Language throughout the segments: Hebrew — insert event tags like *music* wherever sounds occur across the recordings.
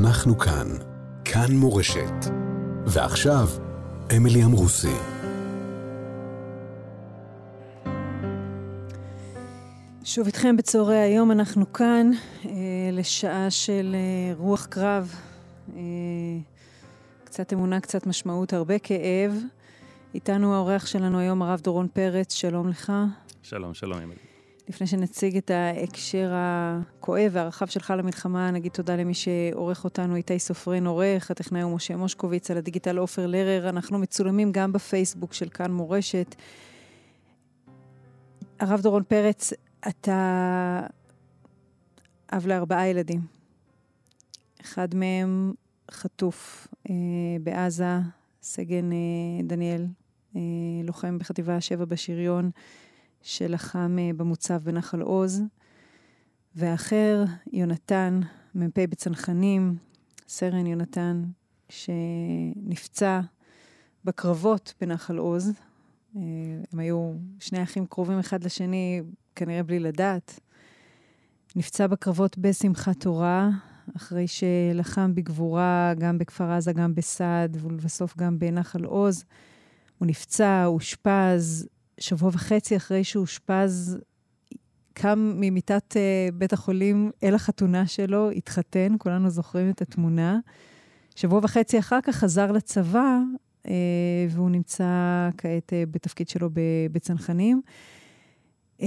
אנחנו כאן. כאן מורשת. ועכשיו, אמילי אמרוסי. שוב איתכם בצהרי היום, אנחנו כאן אה, לשעה של אה, רוח קרב, אה, קצת אמונה, קצת משמעות, הרבה כאב. איתנו האורח שלנו היום, הרב דורון פרץ, שלום לך. שלום, שלום, אמילי. לפני שנציג את ההקשר הכואב והרחב שלך למלחמה, נגיד תודה למי שעורך אותנו, איתי סופרין עורך, הטכנאי הוא משה מושקוביץ, על הדיגיטל עופר לרר. אנחנו מצולמים גם בפייסבוק של כאן מורשת. הרב דורון פרץ, אתה אב לארבעה ילדים. אחד מהם חטוף אה, בעזה, סגן אה, דניאל, אה, לוחם בחטיבה 7 בשריון. שלחם אה, במוצב בנחל עוז, והאחר, יונתן, מ"פ בצנחנים, סרן יונתן, שנפצע בקרבות בנחל עוז. אה, הם היו שני אחים קרובים אחד לשני, כנראה בלי לדעת. נפצע בקרבות בשמחת תורה, אחרי שלחם בגבורה גם בכפר עזה, גם בסעד, ולבסוף גם בנחל עוז. הוא נפצע, אושפז, שבוע וחצי אחרי שאושפז, קם ממיטת uh, בית החולים אל החתונה שלו, התחתן, כולנו זוכרים את התמונה. שבוע וחצי אחר כך חזר לצבא, uh, והוא נמצא כעת uh, בתפקיד שלו בצנחנים. Uh,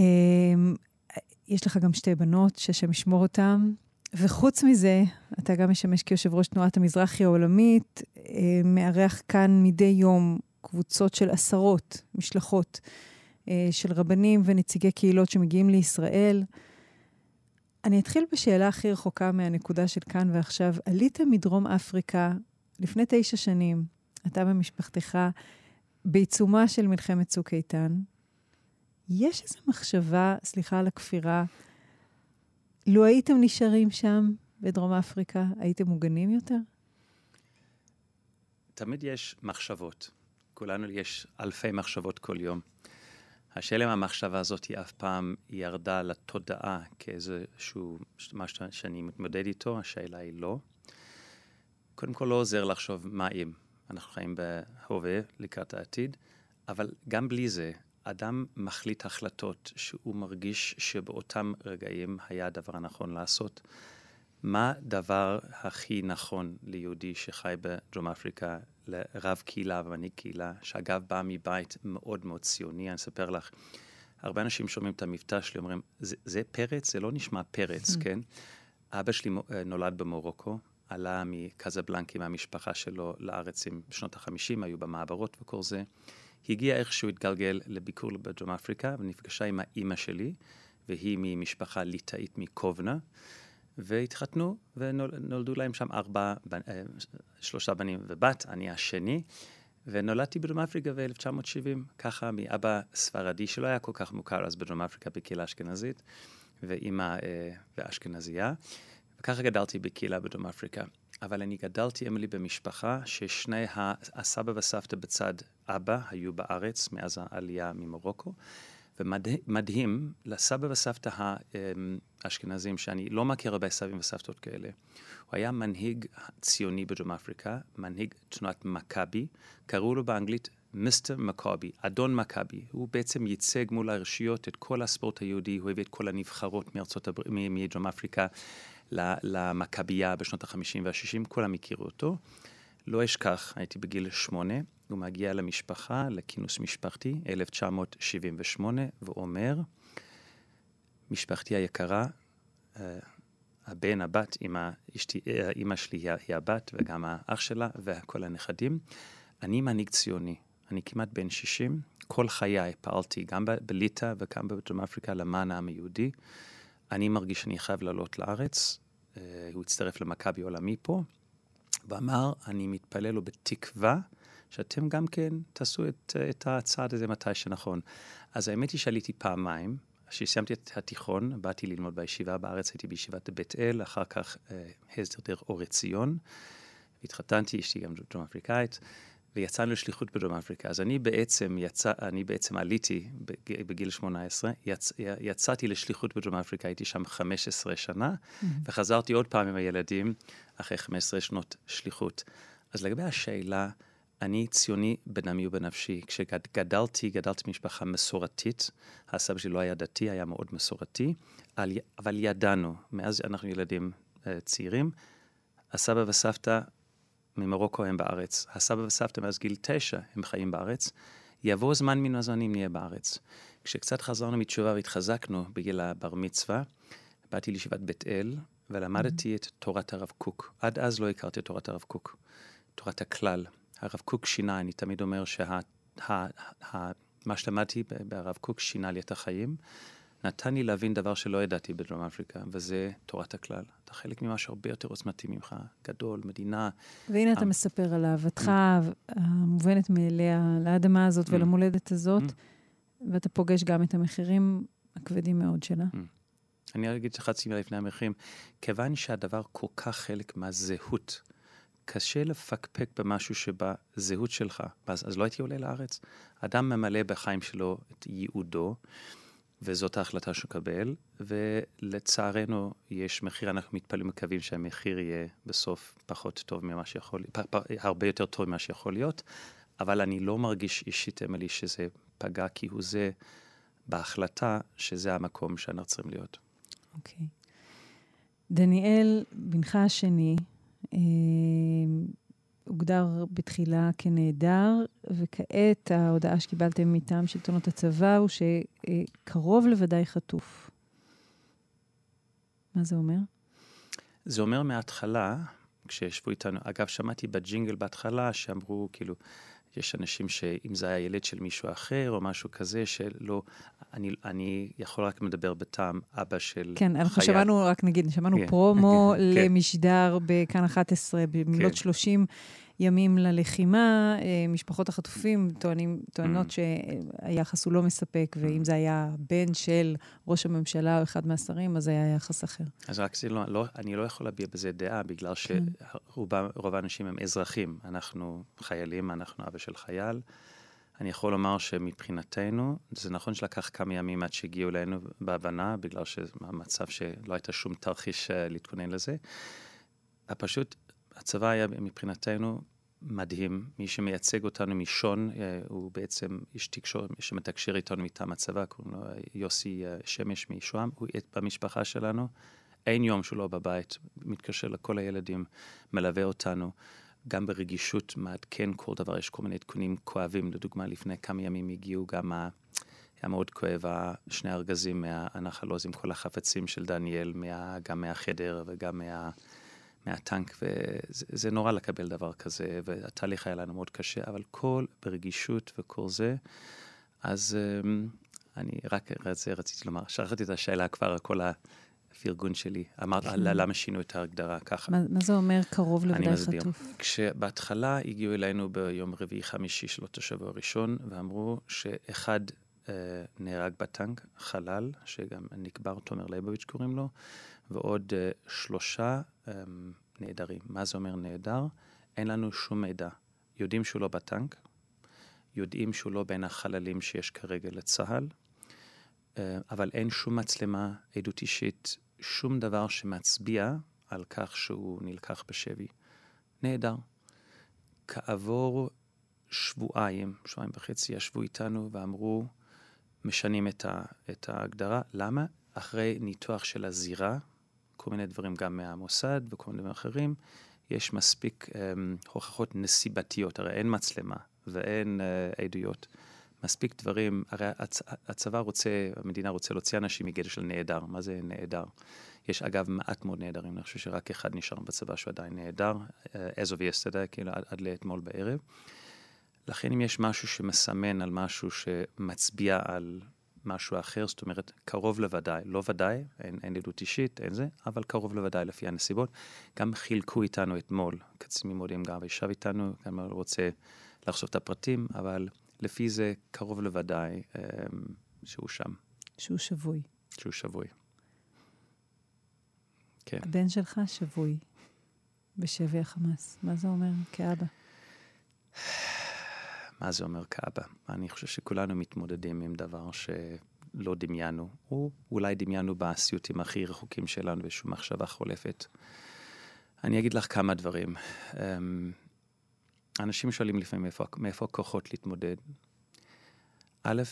יש לך גם שתי בנות, שהשם ישמור אותן. וחוץ מזה, אתה גם משמש כיושב ראש תנועת המזרחי העולמית, מארח כאן מדי יום קבוצות של עשרות משלחות אה, של רבנים ונציגי קהילות שמגיעים לישראל. אני אתחיל בשאלה הכי רחוקה מהנקודה של כאן ועכשיו. עליתם מדרום אפריקה לפני תשע שנים, אתה ומשפחתך, בעיצומה של מלחמת צוק איתן. יש איזו מחשבה, סליחה על הכפירה, לו הייתם נשארים שם, בדרום אפריקה, הייתם מוגנים יותר? תמיד יש מחשבות. כולנו יש אלפי מחשבות כל יום. השאלה אם המחשבה הזאת היא אף פעם ירדה לתודעה כאיזשהו משהו שאני מתמודד איתו, השאלה היא לא. קודם כל לא עוזר לחשוב מה אם. אנחנו חיים בהווה לקראת העתיד, אבל גם בלי זה, אדם מחליט החלטות שהוא מרגיש שבאותם רגעים היה הדבר הנכון לעשות. מה הדבר הכי נכון ליהודי שחי בדרום אפריקה לרב קהילה ומנהיג קהילה, שאגב בא מבית מאוד מאוד ציוני, אני אספר לך. הרבה אנשים שומעים את המבטא שלי, אומרים, זה, זה פרץ? זה לא נשמע פרץ. *laughs* כן? אבא שלי אה, נולד במורוקו, עלה מקזבלנקי מהמשפחה שלו לארץ עם שנות החמישים, היו במעברות וכל זה. הגיע איכשהו, התגלגל לביקור בדרום אפריקה, ונפגשה עם האימא שלי, והיא ממשפחה ליטאית מקובנה. והתחתנו, ונולדו להם שם ארבע, שלושה בנים ובת, אני השני. ונולדתי בדרום אפריקה ב-1970, ככה מאבא ספרדי שלא היה כל כך מוכר אז בדרום אפריקה בקהילה אשכנזית, ואימא אה, ואשכנזייה, וככה גדלתי בקהילה בדרום אפריקה. אבל אני גדלתי, אמילי, במשפחה ששני הסבא והסבתא בצד אבא היו בארץ מאז העלייה ממרוקו, ומדהים, לסבא וסבתא האשכנזים, שאני לא מכיר הרבה סבים וסבתות כאלה, הוא היה מנהיג ציוני בדרום אפריקה, מנהיג תנועת מכבי, קראו לו באנגלית מיסטר מכבי, אדון מכבי. הוא בעצם ייצג מול הרשויות את כל הספורט היהודי, הוא הביא את כל הנבחרות מארצות הבר... מדרום אפריקה למכבייה בשנות ה-50 וה-60, כולם הכירו אותו. לא אשכח, הייתי בגיל שמונה, הוא מגיע למשפחה, לכינוס משפחתי, 1978, ואומר, משפחתי היקרה, אה, הבן, הבת, אשתי, אה, שלי היא הבת וגם האח שלה וכל הנכדים. אני מנהיג ציוני, אני כמעט בן 60, כל חיי פעלתי גם בליטא וגם בדרום אפריקה למען העם היהודי. אני מרגיש שאני חייב לעלות לארץ, אה, הוא הצטרף למכבי עולמי פה, ואמר, אני מתפלל לו בתקווה שאתם גם כן תעשו את, את הצעד הזה מתי שנכון. אז האמת היא שעליתי פעמיים. כשסיימתי את התיכון, באתי ללמוד בישיבה בארץ, הייתי בישיבת בית אל, אחר כך אה, הסדר אור עציון. התחתנתי, אשתי גם דרום אפריקאית, ויצאנו לשליחות בדרום אפריקה. אז אני בעצם, יצא, אני בעצם עליתי בגיל 18, יצ, יצאתי לשליחות בדרום אפריקה, הייתי שם 15 שנה, mm-hmm. וחזרתי עוד פעם עם הילדים אחרי 15 שנות שליחות. אז לגבי השאלה, אני ציוני בנמי ובנפשי. כשגדלתי, גדלתי במשפחה מסורתית. הסבא שלי לא היה דתי, היה מאוד מסורתי, אבל ידענו, מאז אנחנו ילדים אה, צעירים, הסבא וסבתא ממרוקו הם בארץ. הסבא וסבתא מאז גיל תשע הם חיים בארץ. יבוא זמן מן הזמנים נהיה בארץ. כשקצת חזרנו מתשובה והתחזקנו בגיל הבר מצווה, באתי לישיבת בית אל ולמדתי mm-hmm. את תורת הרב קוק. עד אז לא הכרתי את תורת הרב קוק, תורת הכלל. הרב קוק שינה, אני תמיד אומר שמה שלמדתי ברב קוק שינה לי את החיים. נתן לי להבין דבר שלא ידעתי בדרום אפריקה, וזה תורת הכלל. אתה חלק ממשהו הרבה יותר עוצמתי ממך, גדול, מדינה. והנה אתה מספר על אהבתך המובנת מאליה לאדמה הזאת ולמולדת הזאת, ואתה פוגש גם את המחירים הכבדים מאוד שלה. אני אגיד חצי מילה לפני המחירים. כיוון שהדבר כל כך חלק מהזהות, קשה לפקפק במשהו שבזהות שלך, אז, אז לא הייתי עולה לארץ. אדם ממלא בחיים שלו את ייעודו. וזאת ההחלטה שהוא קבל, ולצערנו יש מחיר, אנחנו מתפלאים ומקווים שהמחיר יהיה בסוף פחות טוב ממה שיכול, פ, פ, הרבה יותר טוב ממה שיכול להיות, אבל אני לא מרגיש אישית, אמילי, שזה פגע כהוא זה בהחלטה שזה המקום שאנחנו צריכים להיות. אוקיי. Okay. דניאל, בנך השני, הוגדר בתחילה כנעדר, וכעת ההודעה שקיבלתם מטעם שלטונות הצבא הוא שקרוב לוודאי חטוף. מה זה אומר? זה אומר מההתחלה, כשישבו איתנו, אגב, שמעתי בג'ינגל בהתחלה שאמרו, כאילו, יש אנשים שאם זה היה ילד של מישהו אחר או משהו כזה, שלא, אני, אני יכול רק לדבר בטעם אבא של כן, חייל. אנחנו שמענו, רק נגיד, שמענו כן. פרומו *laughs* כן. למשדר בכאן 11, במילות כן. 30 ימים ללחימה. אה, משפחות החטופים טוענים, טוענות mm. שהיחס הוא לא מספק, mm. ואם זה היה בן של ראש הממשלה או אחד מהשרים, אז היה יחס אחר. אז רק זה לא, לא, אני לא יכול להביע בזה דעה, בגלל כן. שרוב האנשים הם אזרחים. אנחנו חיילים, אנחנו אבא של חייל. אני יכול לומר שמבחינתנו, זה נכון שלקח כמה ימים עד שהגיעו אלינו בהבנה, בגלל שהמצב שלא הייתה שום תרחיש אה, להתכונן לזה. פשוט הצבא היה מבחינתנו מדהים. מי שמייצג אותנו משון, אה, הוא בעצם איש תקשורת שמתקשר איתנו מטעם הצבא, קוראים לו יוסי אה, שמש משוהם, הוא במשפחה שלנו. אין יום שהוא לא בבית, מתקשר לכל הילדים, מלווה אותנו. גם ברגישות מעדכן כל דבר, יש כל מיני עדכונים כואבים. לדוגמה, לפני כמה ימים הגיעו גם ה... היה מאוד כואב, שני ארגזים מהנחל עוז עם כל החפצים של דניאל, מה, גם מהחדר וגם מה... מהטנק, וזה נורא לקבל דבר כזה, והתהליך היה לנו מאוד קשה, אבל כל ברגישות וכל זה, אז אמ, אני רק רצ, רציתי לומר, שכחתי את השאלה כבר, כל הפרגון שלי. אמרת, כן. למה שינו את ההגדרה ככה? מה, מה זה אומר קרוב לוודאי חטוף? כשבהתחלה הגיעו אלינו ביום רביעי-חמישי של אותו שבוע ראשון, ואמרו שאחד אה, נהרג בטנק, חלל, שגם נקבר, תומר ליבוביץ' קוראים לו, ועוד אה, שלושה אה, נעדרים. מה זה אומר נעדר? אין לנו שום מידע. יודעים שהוא לא בטנק, יודעים שהוא לא בין החללים שיש כרגע לצה"ל, אה, אבל אין שום מצלמה, עדות אישית, שום דבר שמצביע על כך שהוא נלקח בשבי. נהדר. כעבור שבועיים, שבועיים וחצי, ישבו איתנו ואמרו, משנים את, ה, את ההגדרה. למה? אחרי ניתוח של הזירה, כל מיני דברים גם מהמוסד וכל מיני דברים אחרים, יש מספיק um, הוכחות נסיבתיות, הרי אין מצלמה ואין uh, עדויות. מספיק דברים, הרי הצ, הצבא רוצה, המדינה רוצה להוציא אנשים מגדר של נעדר. מה זה נעדר? יש אגב מעט מאוד נעדרים, אני חושב שרק אחד נשאר בצבא שהוא עדיין נעדר, uh, as of yesterday, כאילו עד, עד לאתמול בערב. לכן אם יש משהו שמסמן על משהו שמצביע על משהו אחר, זאת אומרת, קרוב לוודאי, לא ודאי, אין, אין עדות אישית, אין זה, אבל קרוב לוודאי לפי הנסיבות. גם חילקו איתנו אתמול, קצין ממודיעין גם ישב איתנו, גם רוצה לחשוף את הפרטים, אבל לפי זה קרוב לוודאי אה, שהוא שם. שהוא שבוי. שהוא שבוי. כן. הבן שלך שבוי בשבי החמאס. מה זה אומר כאבא? מה זה אומר כאבא? אני חושב שכולנו מתמודדים עם דבר שלא דמיינו, או אולי דמיינו בסיוטים הכי רחוקים שלנו באיזושהי מחשבה חולפת. אני אגיד לך כמה דברים. אמ, אנשים שואלים לפעמים מאיפה, הכוחות להתמודד. א',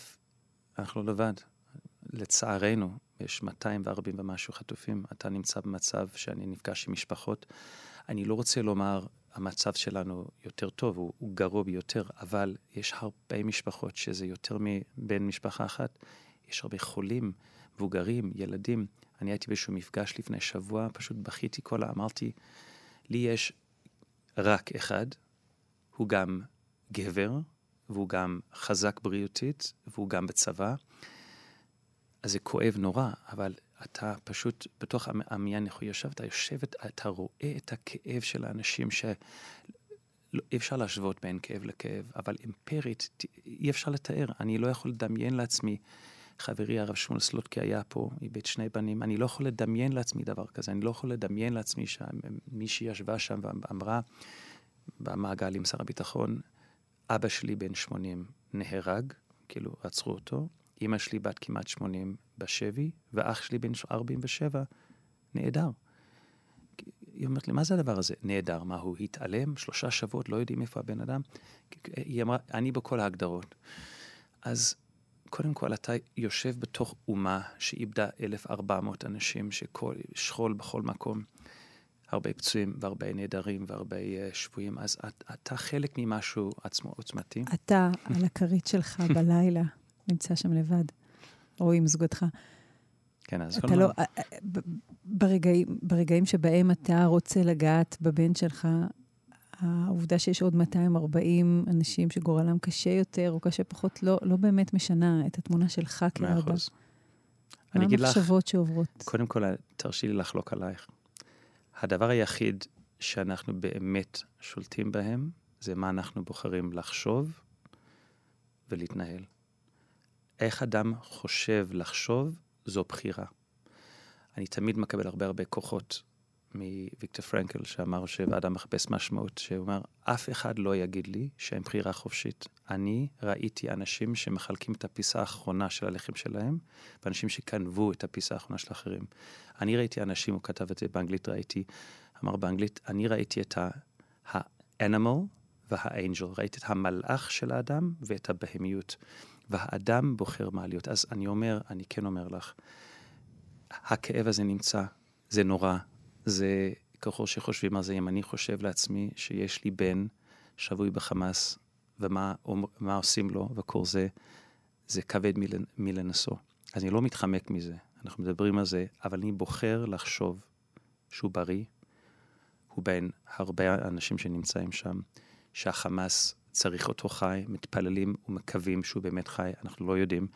אנחנו לבד. לצערנו, יש 240 ומשהו חטופים. אתה נמצא במצב שאני נפגש עם משפחות. אני לא רוצה לומר, המצב שלנו יותר טוב, הוא, הוא גרוע ביותר, אבל יש הרבה משפחות שזה יותר מבן משפחה אחת. יש הרבה חולים, מבוגרים, ילדים. אני הייתי באיזשהו מפגש לפני שבוע, פשוט בכיתי כל ה... אמרתי, לי יש רק אחד, הוא גם גבר, והוא גם חזק בריאותית, והוא גם בצבא. אז זה כואב נורא, אבל אתה פשוט בתוך הוא יושב, אתה יושב, אתה רואה את הכאב של האנשים ש... לא, אי אפשר להשוות בין כאב לכאב, אבל אמפירית אי אפשר לתאר. אני לא יכול לדמיין לעצמי, חברי הרב שמואל סלוטקי היה פה, איבד שני בנים, אני לא יכול לדמיין לעצמי דבר כזה, אני לא יכול לדמיין לעצמי שמישהי ישבה שם ואמרה במעגל עם שר הביטחון, אבא שלי בן 80 נהרג, כאילו עצרו אותו, אימא שלי בת כמעט 80 בשבי, ואח שלי בן 47 נעדר. היא אומרת לי, מה זה הדבר הזה? נהדר. מה, הוא התעלם? שלושה שבועות, לא יודעים איפה הבן אדם? היא אמרה, אני בכל ההגדרות. אז קודם כל, אתה יושב בתוך אומה שאיבדה 1,400 אנשים, שכל, שכול בכל מקום. הרבה פצועים והרבה נעדרים והרבה uh, שבויים, אז את, אתה חלק ממשהו עצמו עוצמתי. אתה על הכרית שלך בלילה. נמצא שם לבד, או עם זוגתך. כן, אז אתה לא... אה, אה, ברגעים, ברגעים שבהם אתה רוצה לגעת בבן שלך, העובדה שיש עוד 240 אנשים שגורלם קשה יותר או קשה פחות, לא, לא באמת משנה את התמונה שלך כאבא. מאה אחוז. מה המחשבות שעוברות? קודם כל, תרשי לי לחלוק עלייך. הדבר היחיד שאנחנו באמת שולטים בהם, זה מה אנחנו בוחרים לחשוב ולהתנהל. איך אדם חושב לחשוב, זו בחירה. אני תמיד מקבל הרבה הרבה כוחות מוויקטור פרנקל, שאמר שאדם מחפש משמעות, שהוא אומר, אף אחד לא יגיד לי שהם בחירה חופשית. אני ראיתי אנשים שמחלקים את הפיסה האחרונה של הלחם שלהם, ואנשים שגנבו את הפיסה האחרונה של האחרים. אני ראיתי אנשים, הוא כתב את זה באנגלית, ראיתי, אמר באנגלית, אני ראיתי את ה-animal וה-angel, ראיתי את המלאך של האדם ואת הבהמיות. והאדם בוחר מה להיות. אז אני אומר, אני כן אומר לך, הכאב הזה נמצא, זה נורא, זה ככל שחושבים על זה, אם אני חושב לעצמי שיש לי בן שבוי בחמאס, ומה עושים לו וכל זה, זה כבד מלנשוא. אז אני לא מתחמק מזה, אנחנו מדברים על זה, אבל אני בוחר לחשוב שהוא בריא, הוא בין הרבה אנשים שנמצאים שם, שהחמאס צריך אותו חי, מתפללים ומקווים שהוא באמת חי. אנחנו לא יודעים,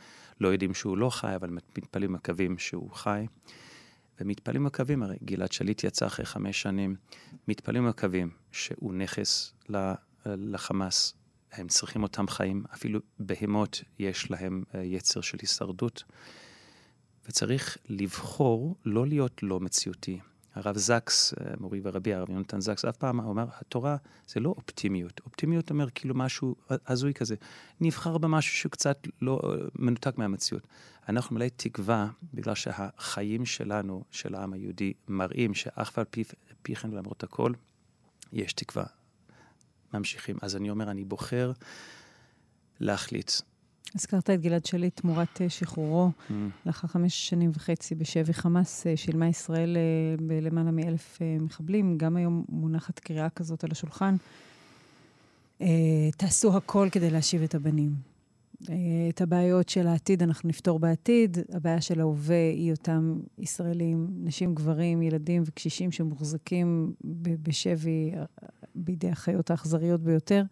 לא יודעים שהוא לא חי, אבל מתפללים ומקווים שהוא חי. ומתפללים ומקווים, הרי גלעד שליט יצא אחרי חמש שנים, מתפללים ומקווים שהוא נכס לחמאס. הם צריכים אותם חיים, אפילו בהמות יש להם אה, יצר של הישרדות. וצריך לבחור לא להיות לא מציאותי. הרב זקס, אה, מורי ורבי, הרב יונתן זקס, אף פעם אומר, התורה זה לא אופטימיות. אופטימיות אומר כאילו משהו הזוי כזה. נבחר במשהו שהוא קצת לא מנותק מהמציאות. אנחנו מלאי תקווה, בגלל שהחיים שלנו, של העם היהודי, מראים שאך ועל פי, פי כן למרות הכל, יש תקווה. ממשיכים. אז אני אומר, אני בוחר להחליט הזכרת את גלעד שליט תמורת אה, שחרורו. Mm. לאחר חמש שנים וחצי בשבי חמאס אה, שילמה ישראל אה, בלמעלה מאלף מחבלים. גם היום מונחת קריאה כזאת על השולחן. תעשו הכל כדי להשיב את הבנים. את הבעיות של העתיד אנחנו נפתור בעתיד. הבעיה של ההווה היא אותם ישראלים, נשים, גברים, ילדים וקשישים שמוחזקים בשבי בידי החיות האכזריות ביותר.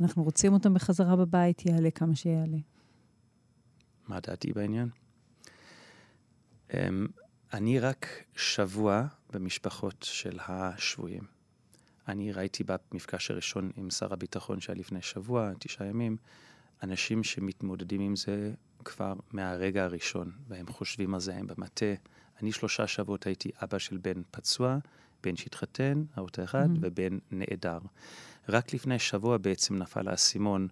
אנחנו רוצים אותם בחזרה בבית, יעלה כמה שיעלה. מה דעתי בעניין? Um, אני רק שבוע במשפחות של השבויים. אני ראיתי במפגש הראשון עם שר הביטחון שהיה לפני שבוע, תשעה ימים, אנשים שמתמודדים עם זה כבר מהרגע הראשון, והם חושבים על זה, הם במטה. אני שלושה שבועות הייתי אבא של בן פצוע, בן שהתחתן, האוטו אחד, mm-hmm. ובן נעדר. רק לפני שבוע בעצם נפל האסימון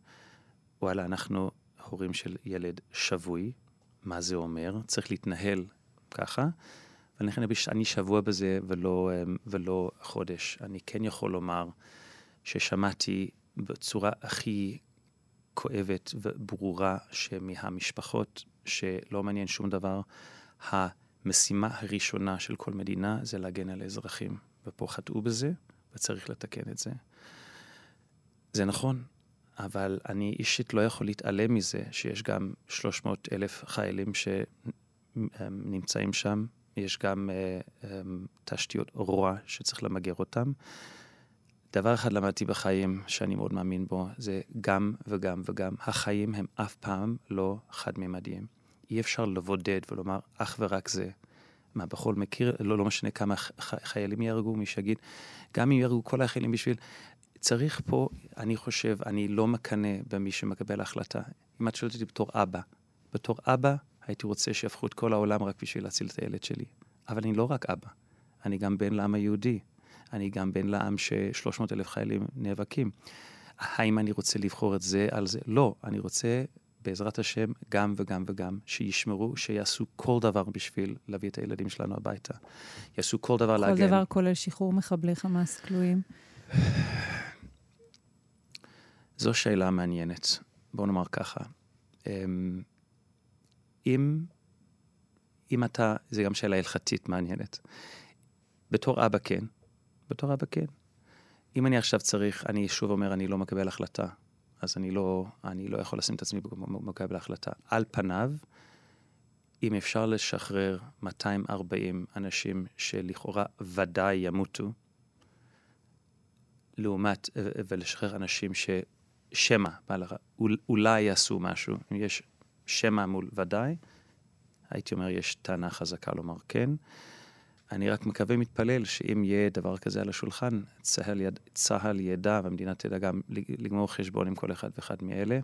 וואלה, אנחנו הורים של ילד שבוי, מה זה אומר? צריך להתנהל ככה. ולכן אני שבוע בזה ולא, אמ, ולא חודש. אני כן יכול לומר ששמעתי בצורה הכי כואבת וברורה שמהמשפחות שלא מעניין שום דבר, המשימה הראשונה של כל מדינה זה להגן על האזרחים. ופה חטאו בזה, וצריך לתקן את זה. זה נכון, אבל אני אישית לא יכול להתעלם מזה שיש גם 300 אלף חיילים שנמצאים שם, יש גם uh, um, תשתיות רוע שצריך למגר אותם. דבר אחד למדתי בחיים שאני מאוד מאמין בו, זה גם וגם וגם. החיים הם אף פעם לא חד-ממדיים. אי אפשר לבודד ולומר אך ורק זה. מה, בכל מכיר, לא, לא משנה כמה חיילים יהרגו, מי שיגיד, גם אם יהרגו כל החיילים בשביל... צריך פה, אני חושב, אני לא מקנא במי שמקבל החלטה. אם את שואלת אותי בתור אבא, בתור אבא הייתי רוצה שיהפכו את כל העולם רק בשביל להציל את הילד שלי. אבל אני לא רק אבא, אני גם בן לעם היהודי. אני גם בן לעם ש-300 אלף חיילים נאבקים. האם אני רוצה לבחור את זה על זה? לא, אני רוצה בעזרת השם, גם וגם וגם, שישמרו, שיעשו כל דבר בשביל להביא את הילדים שלנו הביתה. יעשו כל דבר כל להגן. כל דבר כולל שחרור מחבלי חמאס כלואים? זו שאלה מעניינת. בואו נאמר ככה. אמ, אם, אם אתה, זו גם שאלה הלכתית מעניינת. בתור אבא כן, בתור אבא כן. אם אני עכשיו צריך, אני שוב אומר, אני לא מקבל החלטה. אז אני לא, אני לא יכול לשים את עצמי במקבל ההחלטה. על פניו, אם אפשר לשחרר 240 אנשים שלכאורה ודאי ימותו, לעומת, ולשחרר אנשים ששמא, אולי יעשו משהו, אם יש שמא מול ודאי, הייתי אומר, יש טענה חזקה לומר כן. אני רק מקווה, מתפלל, שאם יהיה דבר כזה על השולחן, צה"ל, יד, צה"ל ידע והמדינה תדע גם לגמור חשבון עם כל אחד ואחד מאלה.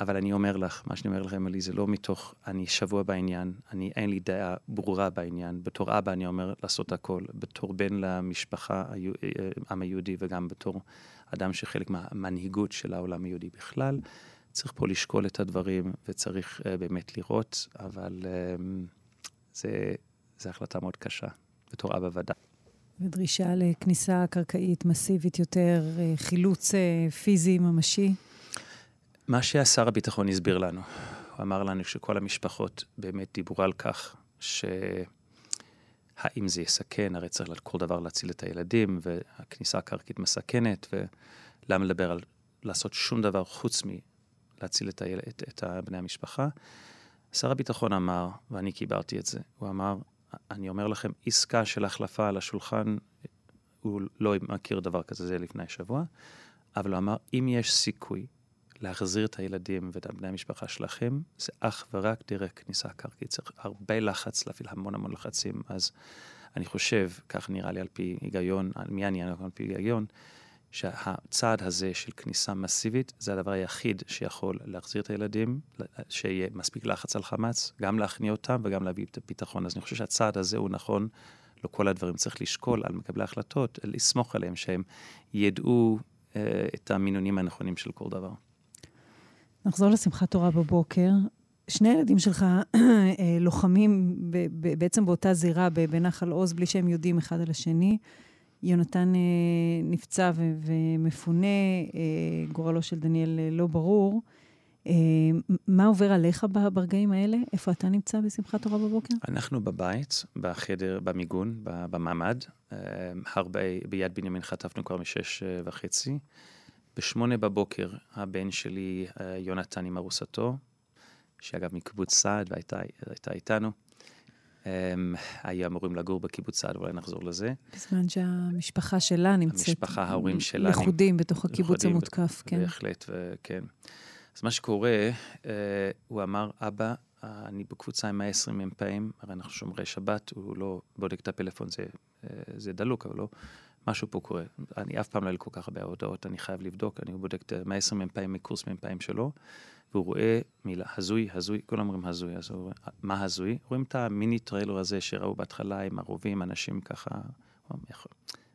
אבל אני אומר לך, מה שאני אומר לכם, אלי, זה לא מתוך, אני שבוע בעניין, אני, אין לי דעה ברורה בעניין. בתור אבא אני אומר לעשות הכל. בתור בן למשפחה, העם היהודי, וגם בתור אדם שחלק מהמנהיגות של העולם היהודי בכלל, צריך פה לשקול את הדברים, וצריך uh, באמת לראות, אבל uh, זה... זו החלטה מאוד קשה, בתור אבא ודאי. ודרישה לכניסה קרקעית מסיבית יותר, אה, חילוץ אה, פיזי ממשי? מה שהשר הביטחון הסביר לנו, הוא אמר לנו שכל המשפחות באמת דיברו על כך שהאם זה יסכן, הרי צריך כל דבר להציל את הילדים, והכניסה הקרקעית מסכנת, ולמה לדבר על לעשות שום דבר חוץ מלהציל את, היל... את, את בני המשפחה. שר הביטחון אמר, ואני קיבלתי את זה, הוא אמר, אני אומר לכם, עסקה של החלפה על השולחן, הוא לא מכיר דבר כזה, זה לפני שבוע, אבל הוא אמר, אם יש סיכוי להחזיר את הילדים ואת בני המשפחה שלכם, זה אך ורק דרך כניסה קרקעית. צריך הרבה לחץ, להפעיל המון המון לחצים. אז אני חושב, כך נראה לי על פי היגיון, על מי אני על פי היגיון, שהצעד הזה של כניסה מסיבית זה הדבר היחיד שיכול להחזיר את הילדים, שיהיה מספיק לחץ על חמאס, גם להכניע אותם וגם להביא את הביטחון. אז אני חושב שהצעד הזה הוא נכון לכל הדברים. צריך לשקול על מקבלי ההחלטות, לסמוך עליהם שהם ידעו אה, את המינונים הנכונים של כל דבר. נחזור לשמחת תורה בבוקר. שני ילדים שלך *clears throat* אה, לוחמים בעצם באותה זירה בנחל עוז, בלי שהם יודעים אחד על השני. יונתן אה, נפצע ו- ומפונה, אה, גורלו של דניאל אה, לא ברור. אה, מה עובר עליך ברגעים האלה? איפה אתה נמצא בשמחת תורה בבוקר? אנחנו בבית, בחדר, במיגון, בממ"ד. אה, הרבה, ביד בנימין חטפנו כבר משש אה, וחצי. בשמונה בבוקר הבן שלי, אה, יונתן עם ארוסתו, שאגב מקיבוץ סעד והייתה איתנו, הם היו אמורים לגור בקיבוץ סעד, אולי נחזור לזה. בזמן שהמשפחה שלה נמצאת... המשפחה, ההורים שלה... לכודים בתוך הקיבוץ המותקף, כן. בהחלט, כן. אז מה שקורה, אה, הוא אמר, אבא, אני בקבוצה עם 120 מ"פים, הרי אנחנו שומרי שבת, הוא לא בודק את הפלאפון, זה, אה, זה דלוק, אבל לא, משהו פה קורה. אני אף פעם לא היה כל כך הרבה הודעות, אני חייב לבדוק, אני בודק את 120 מ"פים מקורס מ"פים שלו. והוא רואה מילה, הזוי, הזוי, כולם אומרים הזוי, אז הוא רואה, מה הזוי? רואים את המיני טריילר הזה שראו בהתחלה עם רובים, אנשים ככה,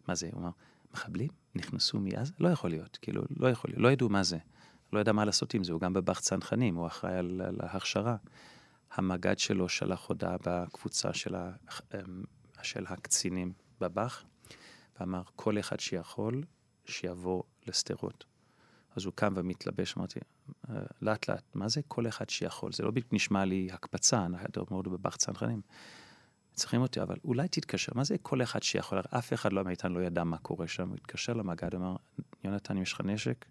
מה זה? הוא אמר, מחבלים נכנסו מעזה? לא יכול להיות, כאילו, לא יכול להיות, לא ידעו מה זה. לא ידע מה לעשות עם זה, הוא גם בבא"ח צנחנים, הוא אחראי על, על ההכשרה. המג"ד שלו שלח הודעה בקבוצה של, ה, אמ, של הקצינים בבאח, ואמר, כל אחד שיכול, שיבוא לשדרות. אז הוא קם ומתלבש, אמרתי, אה, לאט לאט, מה זה כל אחד שיכול? זה לא בדיוק נשמע לי הקפצה, אנחנו מאוד בבאח צנחנים. צריכים אותי, אבל אולי תתקשר, מה זה כל אחד שיכול? אף אחד לא מאיתנו לא ידע מה קורה שם. הוא התקשר למג"ד, אמר, יונתן, אם יש לך נשק,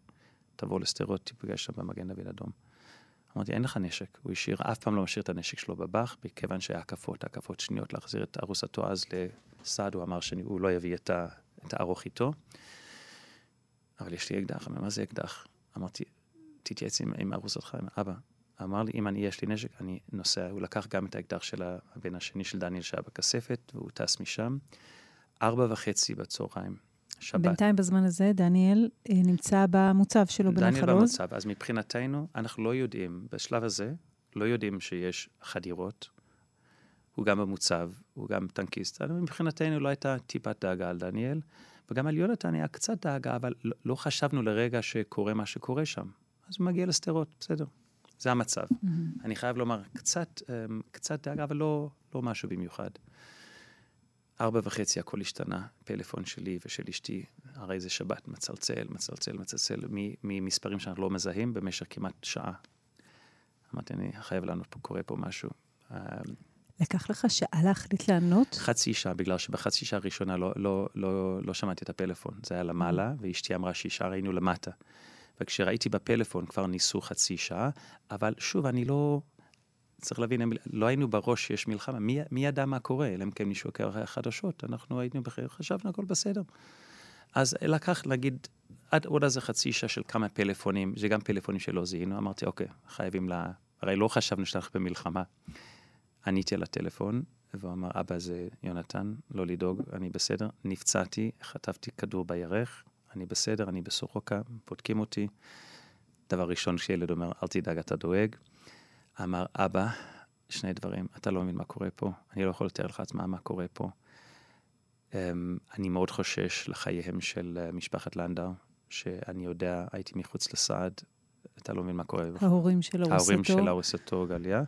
תבוא לשדרות, תיפגש שם במגן דוד אדום. אמרתי, אין לך נשק. הוא השאיר, אף פעם לא משאיר את הנשק שלו בבאח, מכיוון שהיה הקפות, הקפות שניות להחזיר את ארוסתו אז לסעד, הוא אמר שהוא לא יביא את, ה, את הארוך איתו. אבל יש לי אקדח, מה זה אקדח? אמרתי, תתייעץ עם, עם ארוסתך, עם אבא. אמר לי, אם אני, יש לי נשק, אני נוסע. הוא לקח גם את האקדח של הבן השני של דניאל שהיה בכספת, והוא טס משם. ארבע וחצי בצהריים, שבת. בינתיים בזמן הזה דניאל אה, נמצא במוצב שלו בנחל עוז. דניאל במוצב. אז מבחינתנו, אנחנו לא יודעים, בשלב הזה, לא יודעים שיש חדירות. הוא גם במוצב, הוא גם טנקיסט. מבחינתנו לא הייתה טיפת דאגה על דניאל, וגם על יונתן היה קצת דאגה, אבל לא, לא חשבנו לרגע שקורה מה שקורה שם. אז הוא מגיע לשדרות, בסדר. זה המצב. Mm-hmm. אני חייב לומר, קצת, אמ, קצת דאגה, אבל לא, לא משהו במיוחד. ארבע וחצי הכל השתנה, פלאפון שלי ושל אשתי, הרי זה שבת, מצלצל, מצלצל, מצלצל, ממספרים שאנחנו לא מזהים במשך כמעט שעה. אמרתי, אני חייב לענות פה, קורה פה משהו. לקח לך שעה להחליט לענות? חצי שעה, בגלל שבחצי שעה הראשונה לא, לא, לא, לא שמעתי את הפלאפון. זה היה למעלה, mm-hmm. ואשתי אמרה שהיא שעה ראינו למטה. וכשראיתי בפלאפון כבר ניסו חצי שעה, אבל שוב, אני לא... צריך להבין, לא היינו בראש שיש מלחמה, מי, מי ידע מה קורה, אלא אם כן מישהו עוקר אחרי החדשות, אנחנו היינו בחיר, חשבנו הכל בסדר. אז לקח, נגיד, עד עוד איזה חצי שעה של כמה פלאפונים, זה גם פלאפונים שלא זיהינו, אמרתי, אוקיי, חייבים לה... הרי לא חשבנו שאנחנו במלחמה. עניתי על הטלפון, והוא אמר, אבא זה יונתן, לא לדאוג, אני בסדר. נפצעתי, חטפתי כדור בירך, אני בסדר, אני בסורוקה, בודקים אותי. דבר ראשון שילד אומר, אל תדאג, אתה דואג. אמר, אבא, שני דברים, אתה לא מבין מה קורה פה, אני לא יכול לתאר לך עצמה מה קורה פה. Um, אני מאוד חושש לחייהם של uh, משפחת לנדאו, שאני יודע, הייתי מחוץ לסעד, אתה לא מבין מה קורה. ההורים של. ההורים של ארוסתו, גליה.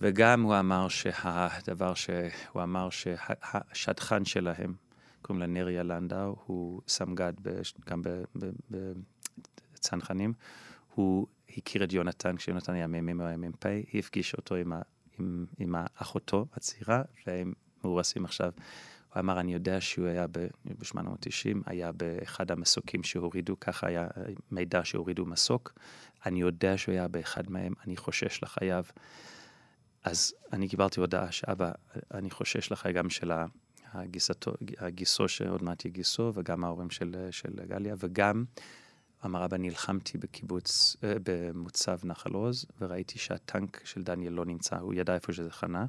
וגם הוא אמר שהדבר שהוא אמר שהשדכן שלהם, קוראים לה נריה לנדאו, הוא סמג"ד גם בצנחנים. הוא הכיר את יונתן, כשיונתן היה מ"מ או היה מ"פ, היא הפגישה אותו עם, ה, עם, עם אחותו הצעירה, והם מאורסים עכשיו. הוא אמר, אני יודע שהוא היה ב-890, היה באחד המסוקים שהורידו, ככה היה מידע שהורידו מסוק. אני יודע שהוא היה באחד מהם, אני חושש לחייו. אז אני קיבלתי הודעה שאבא, אני חושש לחייגם של הגיסתו, הגיסו שעוד מעט יהיה גיסו, וגם ההורים של, של גליה, וגם אמר אבא, נלחמתי בקיבוץ, אה, במוצב נחל עוז, וראיתי שהטנק של דניאל לא נמצא, הוא ידע איפה שזה חנה,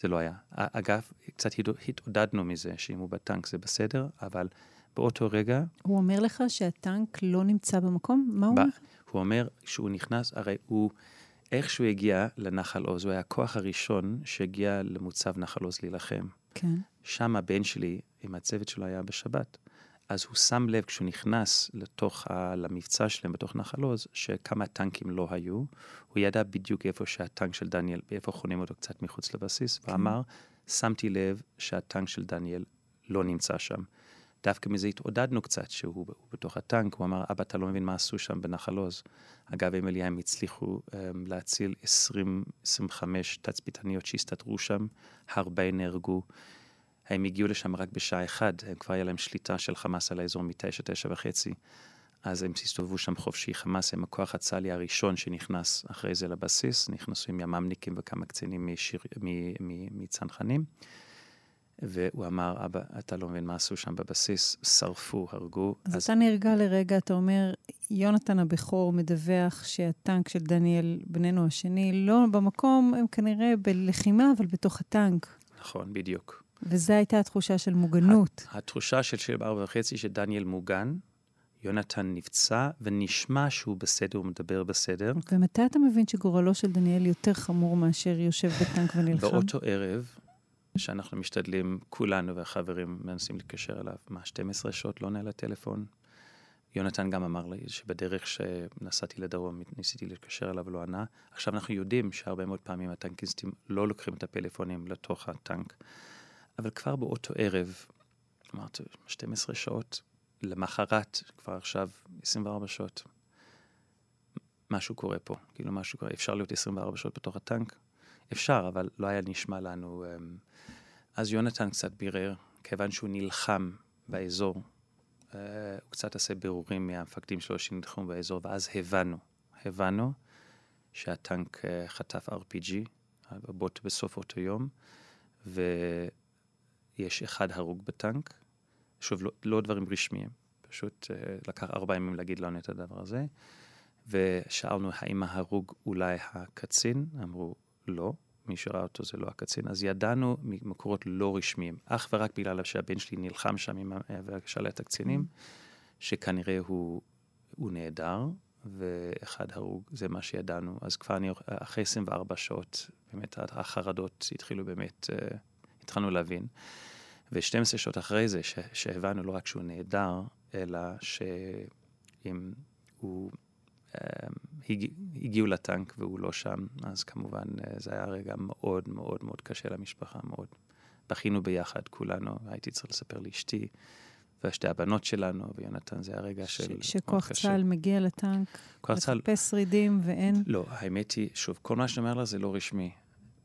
זה לא היה. אגב, קצת התעודדנו מזה שאם הוא בטנק זה בסדר, אבל באותו רגע... הוא אומר לך שהטנק לא נמצא במקום? מה הוא אומר? הוא אומר שהוא נכנס, הרי הוא... איך שהוא הגיע לנחל עוז, הוא היה הכוח הראשון שהגיע למוצב נחל עוז להילחם. כן. שם הבן שלי, עם הצוות שלו, היה בשבת. אז הוא שם לב, כשהוא נכנס לתוך, ה, למבצע שלהם בתוך נחל עוז, שכמה טנקים לא היו. הוא ידע בדיוק איפה שהטנק של דניאל, איפה חונים אותו קצת מחוץ לבסיס, כן. ואמר, שמתי לב שהטנק של דניאל לא נמצא שם. דווקא מזה התעודדנו קצת שהוא בתוך הטנק, הוא אמר, אבא, אתה לא מבין מה עשו שם בנחל עוז. אגב, הם הצליחו um, להציל 20-25 תצפיתניות שהסתתרו שם, הרבה נהרגו. הם הגיעו לשם רק בשעה אחת, הם כבר היה להם שליטה של חמאס על האזור מתשע, תשע וחצי. אז הם הסתובבו שם חופשי. חמאס הם הכוח הצה"לי הראשון שנכנס אחרי זה לבסיס, נכנסו עם ימ"מניקים וכמה קצינים מצנחנים. והוא אמר, אבא, אתה לא מבין מה עשו שם בבסיס, שרפו, הרגו. אז, אז אתה נרגע לרגע, אתה אומר, יונתן הבכור מדווח שהטנק של דניאל, בננו השני, לא במקום, הם כנראה בלחימה, אבל בתוך הטנק. נכון, בדיוק. וזו הייתה התחושה של מוגנות. התחושה של שבע ארבע וחצי שדניאל מוגן, יונתן נפצע, ונשמע שהוא בסדר, הוא מדבר בסדר. ומתי אתה מבין שגורלו של דניאל יותר חמור מאשר יושב בטנק ונלחם? באותו ערב, שאנחנו משתדלים, כולנו והחברים מנסים להתקשר אליו, מה, 12 שעות לא עונה לטלפון? יונתן גם אמר לי שבדרך שנסעתי לדרום ניסיתי להתקשר אליו ולא ענה. עכשיו אנחנו יודעים שהרבה מאוד פעמים הטנקיסטים לא לוקחים את הפלאפונים לתוך הטנק, אבל כבר באותו ערב, אמרת 12 שעות, למחרת, כבר עכשיו 24 שעות, משהו קורה פה, כאילו משהו קורה, אפשר להיות 24 שעות בתוך הטנק? אפשר, אבל לא היה נשמע לנו. אמ, אז יונתן קצת בירר, כיוון שהוא נלחם באזור, אה, הוא קצת עשה בירורים מהמפקדים שלו שנלחמו באזור, ואז הבנו, הבנו שהטנק אה, חטף RPG, הבוט בסוף אותו יום, ויש אחד הרוג בטנק. שוב, לא, לא דברים רשמיים, פשוט אה, לקח ארבעה ימים להגיד לנו את הדבר הזה. ושאלנו האם ההרוג אולי הקצין, אמרו לא, מי שראה אותו זה לא הקצין, אז ידענו ממקורות לא רשמיים, אך ורק בגלל שהבן שלי נלחם שם עם שלט הקצינים, שכנראה הוא, הוא נהדר, ואחד הרוג, זה מה שידענו. אז כבר אני, אחרי 24 שעות, באמת החרדות התחילו באמת, uh, התחלנו להבין. ו-12 שעות אחרי זה, שהבנו לא רק שהוא נהדר, אלא שאם הוא הגיעו לטנק והוא לא שם, אז כמובן אה, זה היה רגע מאוד מאוד מאוד קשה למשפחה, מאוד. בכינו ביחד כולנו, הייתי צריך לספר לאשתי ושתי הבנות שלנו, ויונתן זה הרגע ש- של... שכוח צה"ל מגיע לטנק, לחפש שרידים ואין... לא, האמת היא, שוב, כל מה שאני אומר לה זה לא רשמי.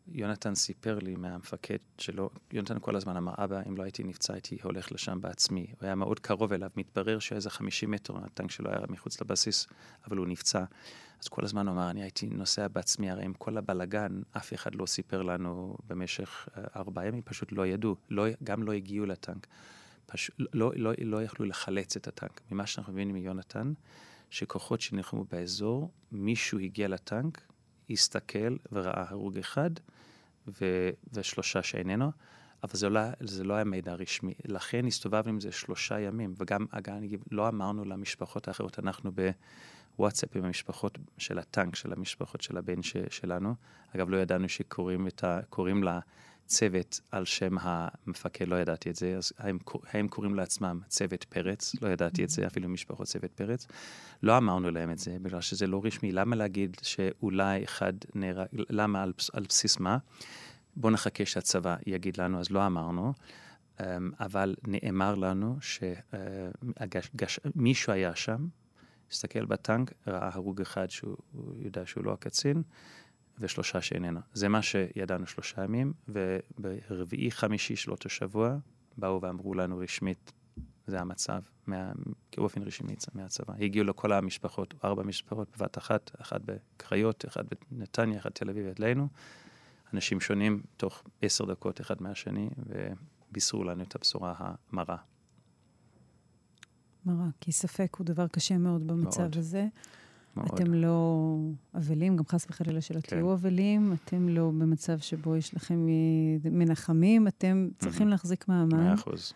יונתן סיפר לי מהמפקד שלו, יונתן כל הזמן אמר, אבא, אם לא הייתי נפצע, הייתי הולך לשם בעצמי. הוא היה מאוד קרוב אליו, מתברר שהיה איזה 50 מטר, הטנק שלו היה מחוץ לבסיס, אבל הוא נפצע. אז כל הזמן הוא אמר, אני הייתי נוסע בעצמי, הרי עם כל הבלגן, אף אחד לא סיפר לנו במשך אה, ארבעה ימים, פשוט לא ידעו, לא, גם לא הגיעו לטנק. פשוט לא, לא, לא, יכלו לחלץ את הטנק. ממה שאנחנו מבינים מיונתן, שכוחות שנלחמו באזור, מישהו הגיע לטנק, הסתכל וראה הרוג אחד ו, ושלושה שאיננו, אבל זה לא, זה לא היה מידע רשמי. לכן הסתובבנו עם זה שלושה ימים, וגם, אגב, לא אמרנו למשפחות האחרות, אנחנו בוואטסאפ עם המשפחות של הטנק, של המשפחות של הבן ש, שלנו. אגב, לא ידענו שקוראים ה, לה צוות על שם המפקד, לא ידעתי את זה, אז הם, הם קוראים לעצמם צוות פרץ, לא ידעתי את זה, אפילו משפחות צוות פרץ. לא אמרנו להם את זה, בגלל שזה לא רשמי. למה להגיד שאולי אחד נהרג, למה על, על בסיס מה? בואו נחכה שהצבא יגיד לנו, אז לא אמרנו. אמ, אבל נאמר לנו שמישהו אה, היה שם, הסתכל בטנק, ראה הרוג אחד שהוא יודע שהוא לא הקצין, ושלושה שאיננו. זה מה שידענו שלושה ימים, וברביעי, חמישי של אותו שבוע, באו ואמרו לנו רשמית, זה המצב, מה, באופן רשמי מהצבא. הגיעו לכל המשפחות, ארבע משפחות בבת אחת, אחת בקריות, אחת בנתניה, אחת בתל אביב אלינו. אנשים שונים, תוך עשר דקות אחד מהשני, ובישרו לנו את הבשורה המרה. מרה, כי ספק הוא דבר קשה מאוד במצב מאוד. הזה. מאוד. אתם לא אבלים, גם חס וחלילה שלא כן. תהיו אבלים, אתם לא במצב שבו יש לכם מנחמים, אתם צריכים להחזיק מעמד. מאה אחוז.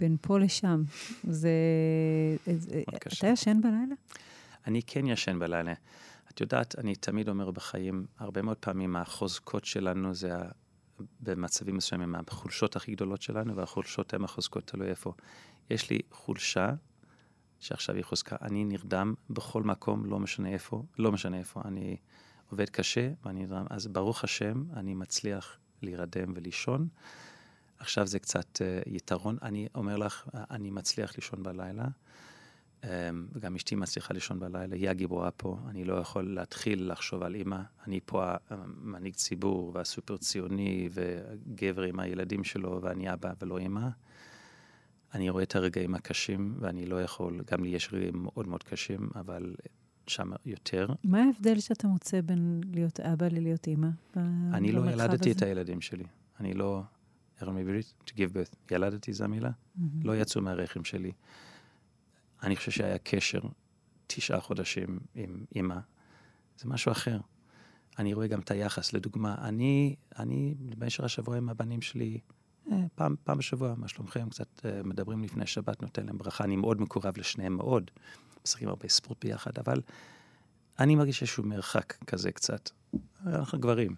בין פה לשם. זה... אתה ישן בלילה? אני כן ישן בלילה. את יודעת, אני תמיד אומר בחיים, הרבה מאוד פעמים החוזקות שלנו זה במצבים מסוימים החולשות הכי גדולות שלנו, והחולשות הן החוזקות, תלוי איפה. יש לי חולשה שעכשיו היא חוזקה. אני נרדם בכל מקום, לא משנה איפה, לא משנה איפה. אני עובד קשה ואני נרדם, אז ברוך השם, אני מצליח להירדם ולישון. עכשיו זה קצת uh, יתרון. אני אומר לך, אני מצליח לישון בלילה. Um, וגם אשתי מצליחה לישון בלילה, היא הגיבורה פה, אני לא יכול להתחיל לחשוב על אימא. אני פה המנהיג ציבור והסופר ציוני וגבר עם הילדים שלו ואני אבא ולא אימא. אני רואה את הרגעים הקשים, ואני לא יכול, גם לי יש רגעים מאוד מאוד קשים, אבל שם יותר. מה ההבדל שאתה מוצא בין להיות אבא ללהיות אימא? אני לא ילדתי את הילדים שלי. אני לא, איך אומרים בעברית? To give birth. ילדתי זו המילה? Mm-hmm. לא יצאו מהרחם שלי. אני חושב שהיה קשר תשעה חודשים עם אימא. זה משהו אחר. אני רואה גם את היחס. לדוגמה, אני, אני במשך השבוע עם הבנים שלי, פעם, פעם בשבוע, מה שלומכם? קצת אה, מדברים לפני שבת, נותן להם ברכה. אני מאוד מקורב לשניהם מאוד. משחקים הרבה ספורט ביחד, אבל אני מרגיש איזשהו מרחק כזה קצת. אנחנו גברים.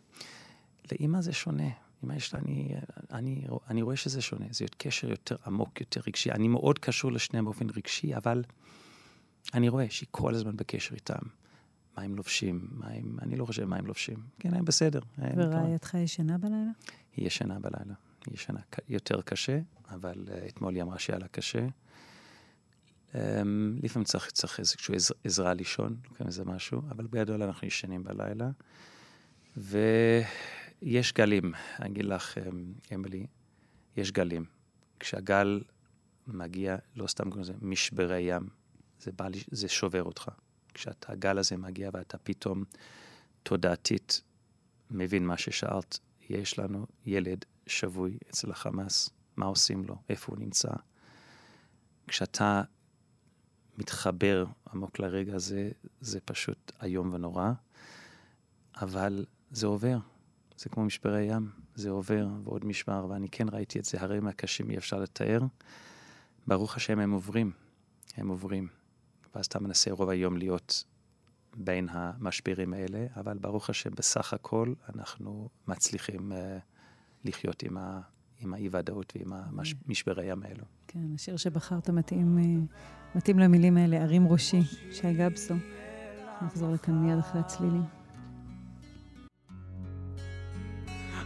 לאימא זה שונה. אני, אני, אני, אני רואה שזה שונה, זה קשר יותר עמוק, יותר רגשי. אני מאוד קשור לשניהם באופן רגשי, אבל אני רואה שהיא כל הזמן בקשר איתם. מה הם לובשים, מה הם, אני לא חושב מה הם לובשים. כן, הם בסדר. ורעייתך ישנה בלילה? היא ישנה בלילה. היא ישנה יותר קשה, אבל uh, אתמול היא אמרה שהיה לה קשה. Um, לפעמים צריך, צריך איזושהי עז, עזרה לישון, לוקחים איזה משהו, אבל בגדול אנחנו ישנים בלילה. ויש גלים, אני אגיד לך, אמילי, יש גלים. כשהגל מגיע, לא סתם קוראים לזה משברי ים, זה, בא, זה שובר אותך. כשהגל הזה מגיע ואתה פתאום תודעתית מבין מה ששאלת, יש לנו ילד שבוי אצל החמאס, מה עושים לו, איפה הוא נמצא. כשאתה מתחבר עמוק לרגע הזה, זה פשוט איום ונורא, אבל זה עובר. זה כמו משברי ים, זה עובר ועוד משמר, ואני כן ראיתי את זה, הרי מהקשים אי אפשר לתאר. ברוך השם הם עוברים, הם עוברים. ואז אתה מנסה רוב היום להיות בין המשברים האלה, אבל ברוך השם, בסך הכל אנחנו מצליחים uh, לחיות עם, ה, עם האי-ודאות ועם המשברי ים האלו. כן, השיר שבחרת מתאים, uh, מתאים למילים האלה, ערים ראשי, שי גבסו. נחזור לכאן מיד אחרי הצלילים.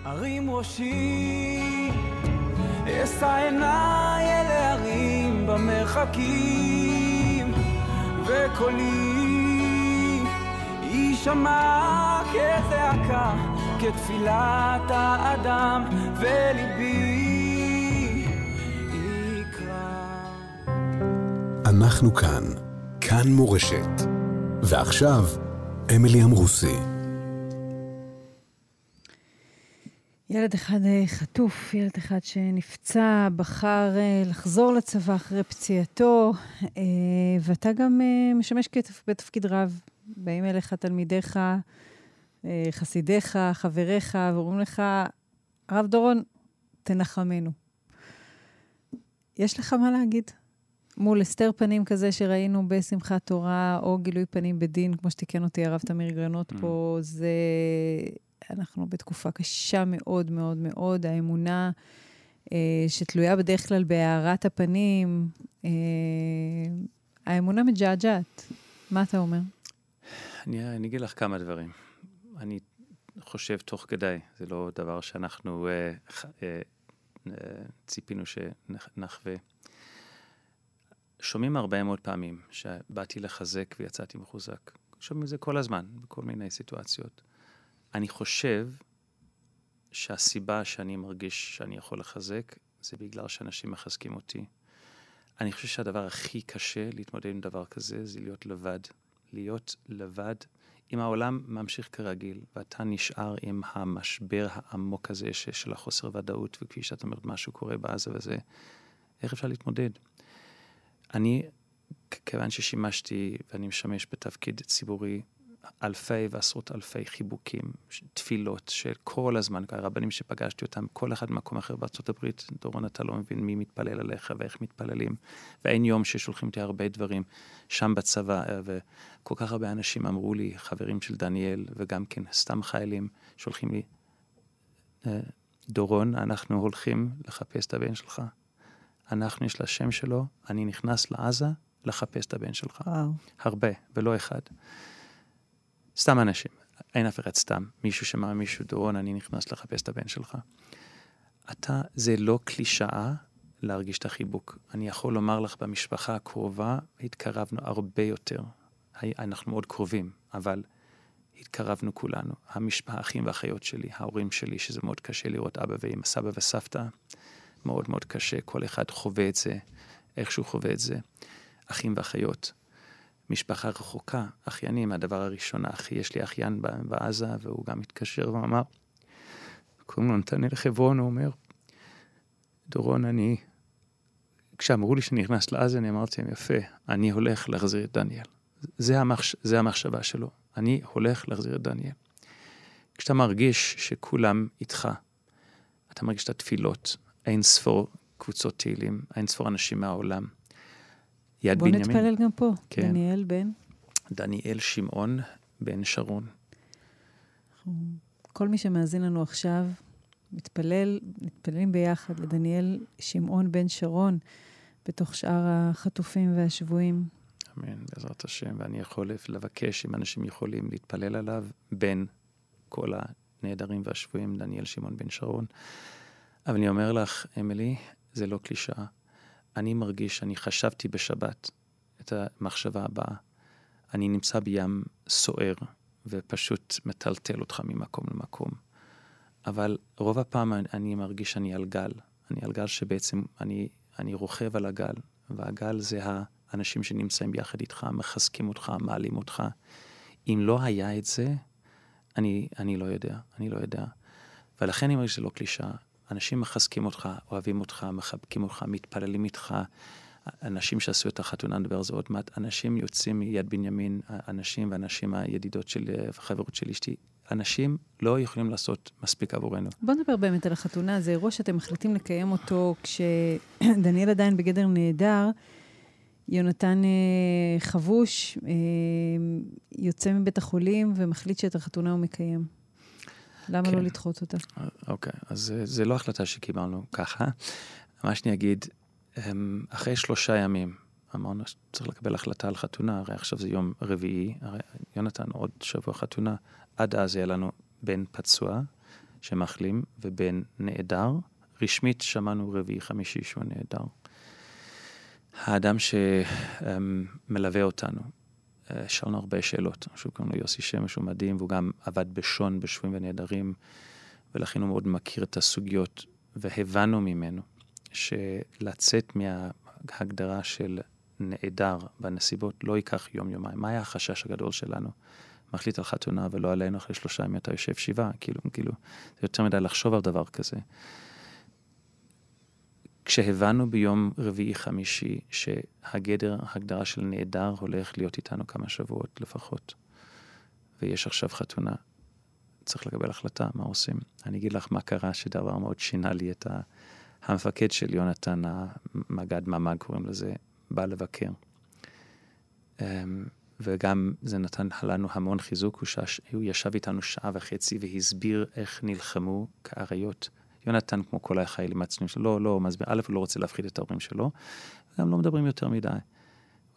ערים ראשי, אשא עיניי אל הערים במרחקים, וקולי יישמע כזעקה, כתפילת האדם, וליבי יקרא. אנחנו כאן, כאן מורשת. ועכשיו, אמילי אמרוסי. ילד אחד אה, חטוף, ילד אחד שנפצע, בחר אה, לחזור לצבא אחרי פציעתו, אה, ואתה גם משמש בתפקיד רב. באים אליך תלמידיך, חסידיך, חבריך, ואומרים לך, הרב דורון, תנחמנו. יש לך מה להגיד? מול הסתר פנים כזה שראינו בשמחת תורה, או גילוי פנים בדין, כמו שתיקן אותי הרב תמיר גרנות mm. פה, זה אנחנו בתקופה קשה מאוד מאוד מאוד. האמונה אה, שתלויה בדרך כלל בהארת הפנים, אה, האמונה מג'עג'עת. מה אתה אומר? אני, אני אגיד לך כמה דברים. אני חושב תוך כדי, זה לא דבר שאנחנו אה, אה, אה, ציפינו שנחווה. שומעים הרבה מאוד פעמים שבאתי לחזק ויצאתי מחוזק. שומעים את זה כל הזמן, בכל מיני סיטואציות. אני חושב שהסיבה שאני מרגיש שאני יכול לחזק, זה בגלל שאנשים מחזקים אותי. אני חושב שהדבר הכי קשה להתמודד עם דבר כזה, זה להיות לבד. להיות לבד. אם העולם ממשיך כרגיל, ואתה נשאר עם המשבר העמוק הזה של החוסר ודאות, וכפי שאת אומרת, משהו קורה בעזה וזה, איך אפשר להתמודד? אני, כיוון ששימשתי ואני משמש בתפקיד ציבורי אלפי ועשרות אלפי חיבוקים, תפילות של כל הזמן, הרבנים שפגשתי אותם, כל אחד במקום אחר בארצות הברית, דורון, אתה לא מבין מי מתפלל עליך ואיך מתפללים. ואין יום ששולחים אותי הרבה דברים שם בצבא, וכל כך הרבה אנשים אמרו לי, חברים של דניאל, וגם כן סתם חיילים, שולחים לי, אה, דורון, אנחנו הולכים לחפש את הבן שלך. אנחנו, יש לה שם שלו, אני נכנס לעזה לחפש את הבן שלך. וואו. הרבה, ולא אחד. סתם אנשים, אין אף אחד סתם. מישהו שמע מישהו, דורון, אני נכנס לחפש את הבן שלך. אתה, זה לא קלישאה להרגיש את החיבוק. אני יכול לומר לך, במשפחה הקרובה התקרבנו הרבה יותר. אנחנו מאוד קרובים, אבל התקרבנו כולנו. המשפחה, האחים והאחיות שלי, ההורים שלי, שזה מאוד קשה לראות אבא ואמא, סבא וסבתא, מאוד מאוד קשה. כל אחד חווה את זה, איך שהוא חווה את זה. אחים ואחיות. משפחה רחוקה, אחיינים, הדבר הראשון, אחי, יש לי אחיין בעזה, והוא גם התקשר ואמר, קוראים לו נתנאל חברון, הוא אומר, דורון, אני, כשאמרו לי שאני נכנס לעזה, אני אמרתי להם, יפה, אני הולך להחזיר את דניאל. זה, המחש... זה המחשבה שלו, אני הולך להחזיר את דניאל. כשאתה מרגיש שכולם איתך, אתה מרגיש את התפילות, אין ספור קבוצות תהילים, אין ספור אנשים מהעולם. יד בוא בנימין. בוא נתפלל גם פה. כן. דניאל בן? דניאל שמעון בן שרון. כל מי שמאזין לנו עכשיו, מתפלל, מתפללים ביחד לדניאל שמעון בן שרון, בתוך שאר החטופים והשבויים. אמן, בעזרת השם. ואני יכול לבקש, אם אנשים יכולים להתפלל עליו, בין כל הנעדרים והשבויים, דניאל שמעון בן שרון. אבל אני אומר לך, אמילי, זה לא קלישאה. אני מרגיש, אני חשבתי בשבת את המחשבה הבאה. אני נמצא בים סוער, ופשוט מטלטל אותך ממקום למקום. אבל רוב הפעם אני מרגיש שאני על גל. אני על גל שבעצם אני, אני רוכב על הגל, והגל זה האנשים שנמצאים ביחד איתך, מחזקים אותך, מעלים אותך. אם לא היה את זה, אני, אני לא יודע, אני לא יודע. ולכן אני מרגיש שזה לא קלישאה. אנשים מחזקים אותך, אוהבים אותך, מחבקים אותך, מתפללים איתך. אנשים שעשו את החתונה, נדבר על זה עוד מעט, אנשים יוצאים מיד בנימין, אנשים ואנשים הידידות של החברות של אשתי, אנשים לא יכולים לעשות מספיק עבורנו. בוא נדבר באמת על החתונה, זה אירוע שאתם מחליטים לקיים אותו כשדניאל עדיין בגדר נהדר. יונתן אה, חבוש, אה, יוצא מבית החולים ומחליט שאת החתונה הוא מקיים. למה כן. לא לדחות אותה? אוקיי, אז זה לא החלטה שקיבלנו ככה. מה שאני אגיד, אמ, אחרי שלושה ימים, אמרנו שצריך לקבל החלטה על חתונה, הרי עכשיו זה יום רביעי, הרי יונתן עוד שבוע חתונה, עד אז יהיה לנו בן פצוע שמחלים ובן נעדר. רשמית שמענו רביעי חמישי שהוא נעדר. האדם שמלווה אותנו, אה, שאלנו הרבה שאלות, שהוא קוראים לו יוסי שמש, הוא מדהים, והוא גם עבד בשון, בשבויים ונעדרים, ולכן הוא מאוד מכיר את הסוגיות, והבנו ממנו שלצאת מההגדרה של נעדר בנסיבות לא ייקח יום-יומיים. מה היה החשש הגדול שלנו? מחליט על חתונה ולא עלינו אחרי שלושה ימים אתה יושב שבעה, כאילו, כאילו, זה יותר מדי לחשוב על דבר כזה. כשהבנו ביום רביעי-חמישי שהגדר, ההגדרה של נעדר הולך להיות איתנו כמה שבועות לפחות, ויש עכשיו חתונה, צריך לקבל החלטה, מה עושים? אני אגיד לך מה קרה, שדבר מאוד שינה לי את ה... המפקד של יונתן, המג"ד ממ"ג קוראים לזה, בא לבקר. אמ, וגם זה נתן לנו המון חיזוק, הוא, שש, הוא ישב איתנו שעה וחצי והסביר איך נלחמו כאריות. יונתן, כמו כל החיילים הצנועים שלו, לא, לא מסביר, א', הוא לא רוצה להפחיד את ההורים שלו, וגם לא מדברים יותר מדי.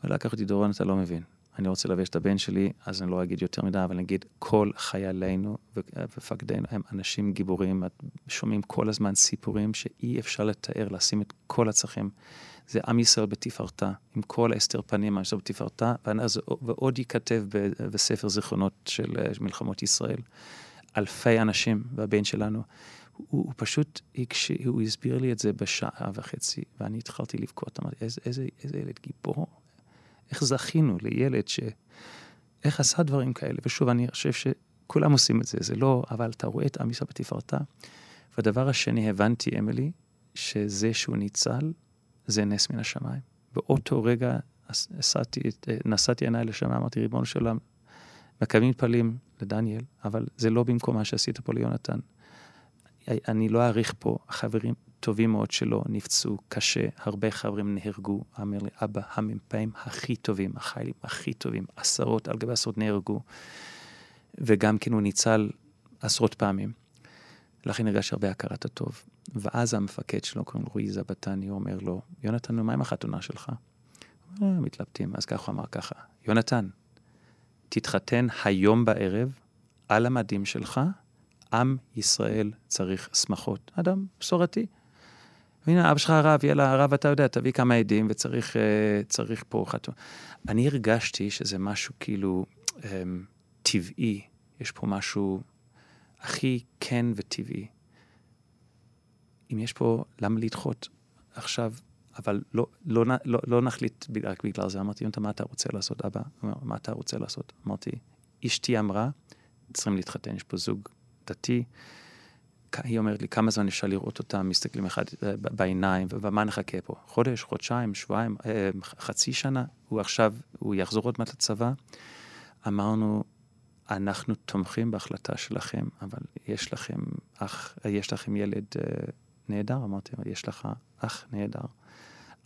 הוא לקח אותי, דורון, אתה לא מבין. אני רוצה לבש את הבן שלי, אז אני לא אגיד יותר מדי, אבל אני אגיד, כל חיילינו ומפקדינו הם אנשים גיבורים, שומעים כל הזמן סיפורים שאי אפשר לתאר, לשים את כל הצרכים. זה עם ישראל בתפארתה, עם כל הסתר פנים, עם ישראל בתפארתה, ועוד ייכתב בספר זיכרונות של מלחמות ישראל. אלפי אנשים, והבן שלנו, הוא, הוא פשוט, הוא הסביר לי את זה בשעה וחצי, ואני התחלתי לבכות, אמרתי, איזה, איזה, איזה ילד גיבור, איך זכינו לילד ש... איך עשה דברים כאלה? ושוב, אני חושב שכולם עושים את זה, זה לא, אבל אתה רואה את עם ישראל בתפארתה. והדבר השני, הבנתי, אמילי, שזה שהוא ניצל, זה נס מן השמיים. באותו רגע נסעתי, נסעתי עיניי לשמיים, אמרתי, ריבונו של עולם, מקווים מתפללים לדניאל, אבל זה לא במקום מה שעשית פה ליונתן. אני לא אאריך פה, חברים טובים מאוד שלו נפצעו קשה, הרבה חברים נהרגו, אמר לי, אבא, המ"פים הכי טובים, החיילים הכי טובים, עשרות על גבי עשרות נהרגו, וגם כן הוא ניצל עשרות פעמים. לכן הרגש הרבה הכרת הטוב. ואז המפקד שלו, קוראים לו רועי זבתני, אומר לו, יונתן, מה עם החתונה שלך? אה, מתלבטים. אז ככה הוא אמר ככה, יונתן, תתחתן היום בערב על המדים שלך, עם ישראל צריך שמחות. אדם מסורתי. והנה, אבא שלך הרב, יאללה, הרב, אתה יודע, תביא כמה עדים וצריך uh, פה חתונה. אני הרגשתי שזה משהו כאילו um, טבעי, יש פה משהו הכי כן וטבעי. אם יש פה, למה לדחות עכשיו? אבל לא, לא, לא, לא נחליט רק בגלל זה. אמרתי, מה אתה רוצה לעשות, אבא? הוא אומר, מה אתה רוצה לעשות? אמרתי, אשתי אמרה, צריכים להתחתן, יש פה זוג דתי. היא אומרת לי, כמה זמן אפשר לראות אותם, מסתכלים אחד אה, בעיניים, ומה נחכה פה? חודש, חודשיים, שבועיים, אה, חצי שנה? הוא עכשיו, הוא יחזור עוד מעט לצבא? אמרנו, אנחנו תומכים בהחלטה שלכם, אבל יש לכם אח, יש לכם ילד אה, נהדר, אמרתי, יש לך אח נהדר.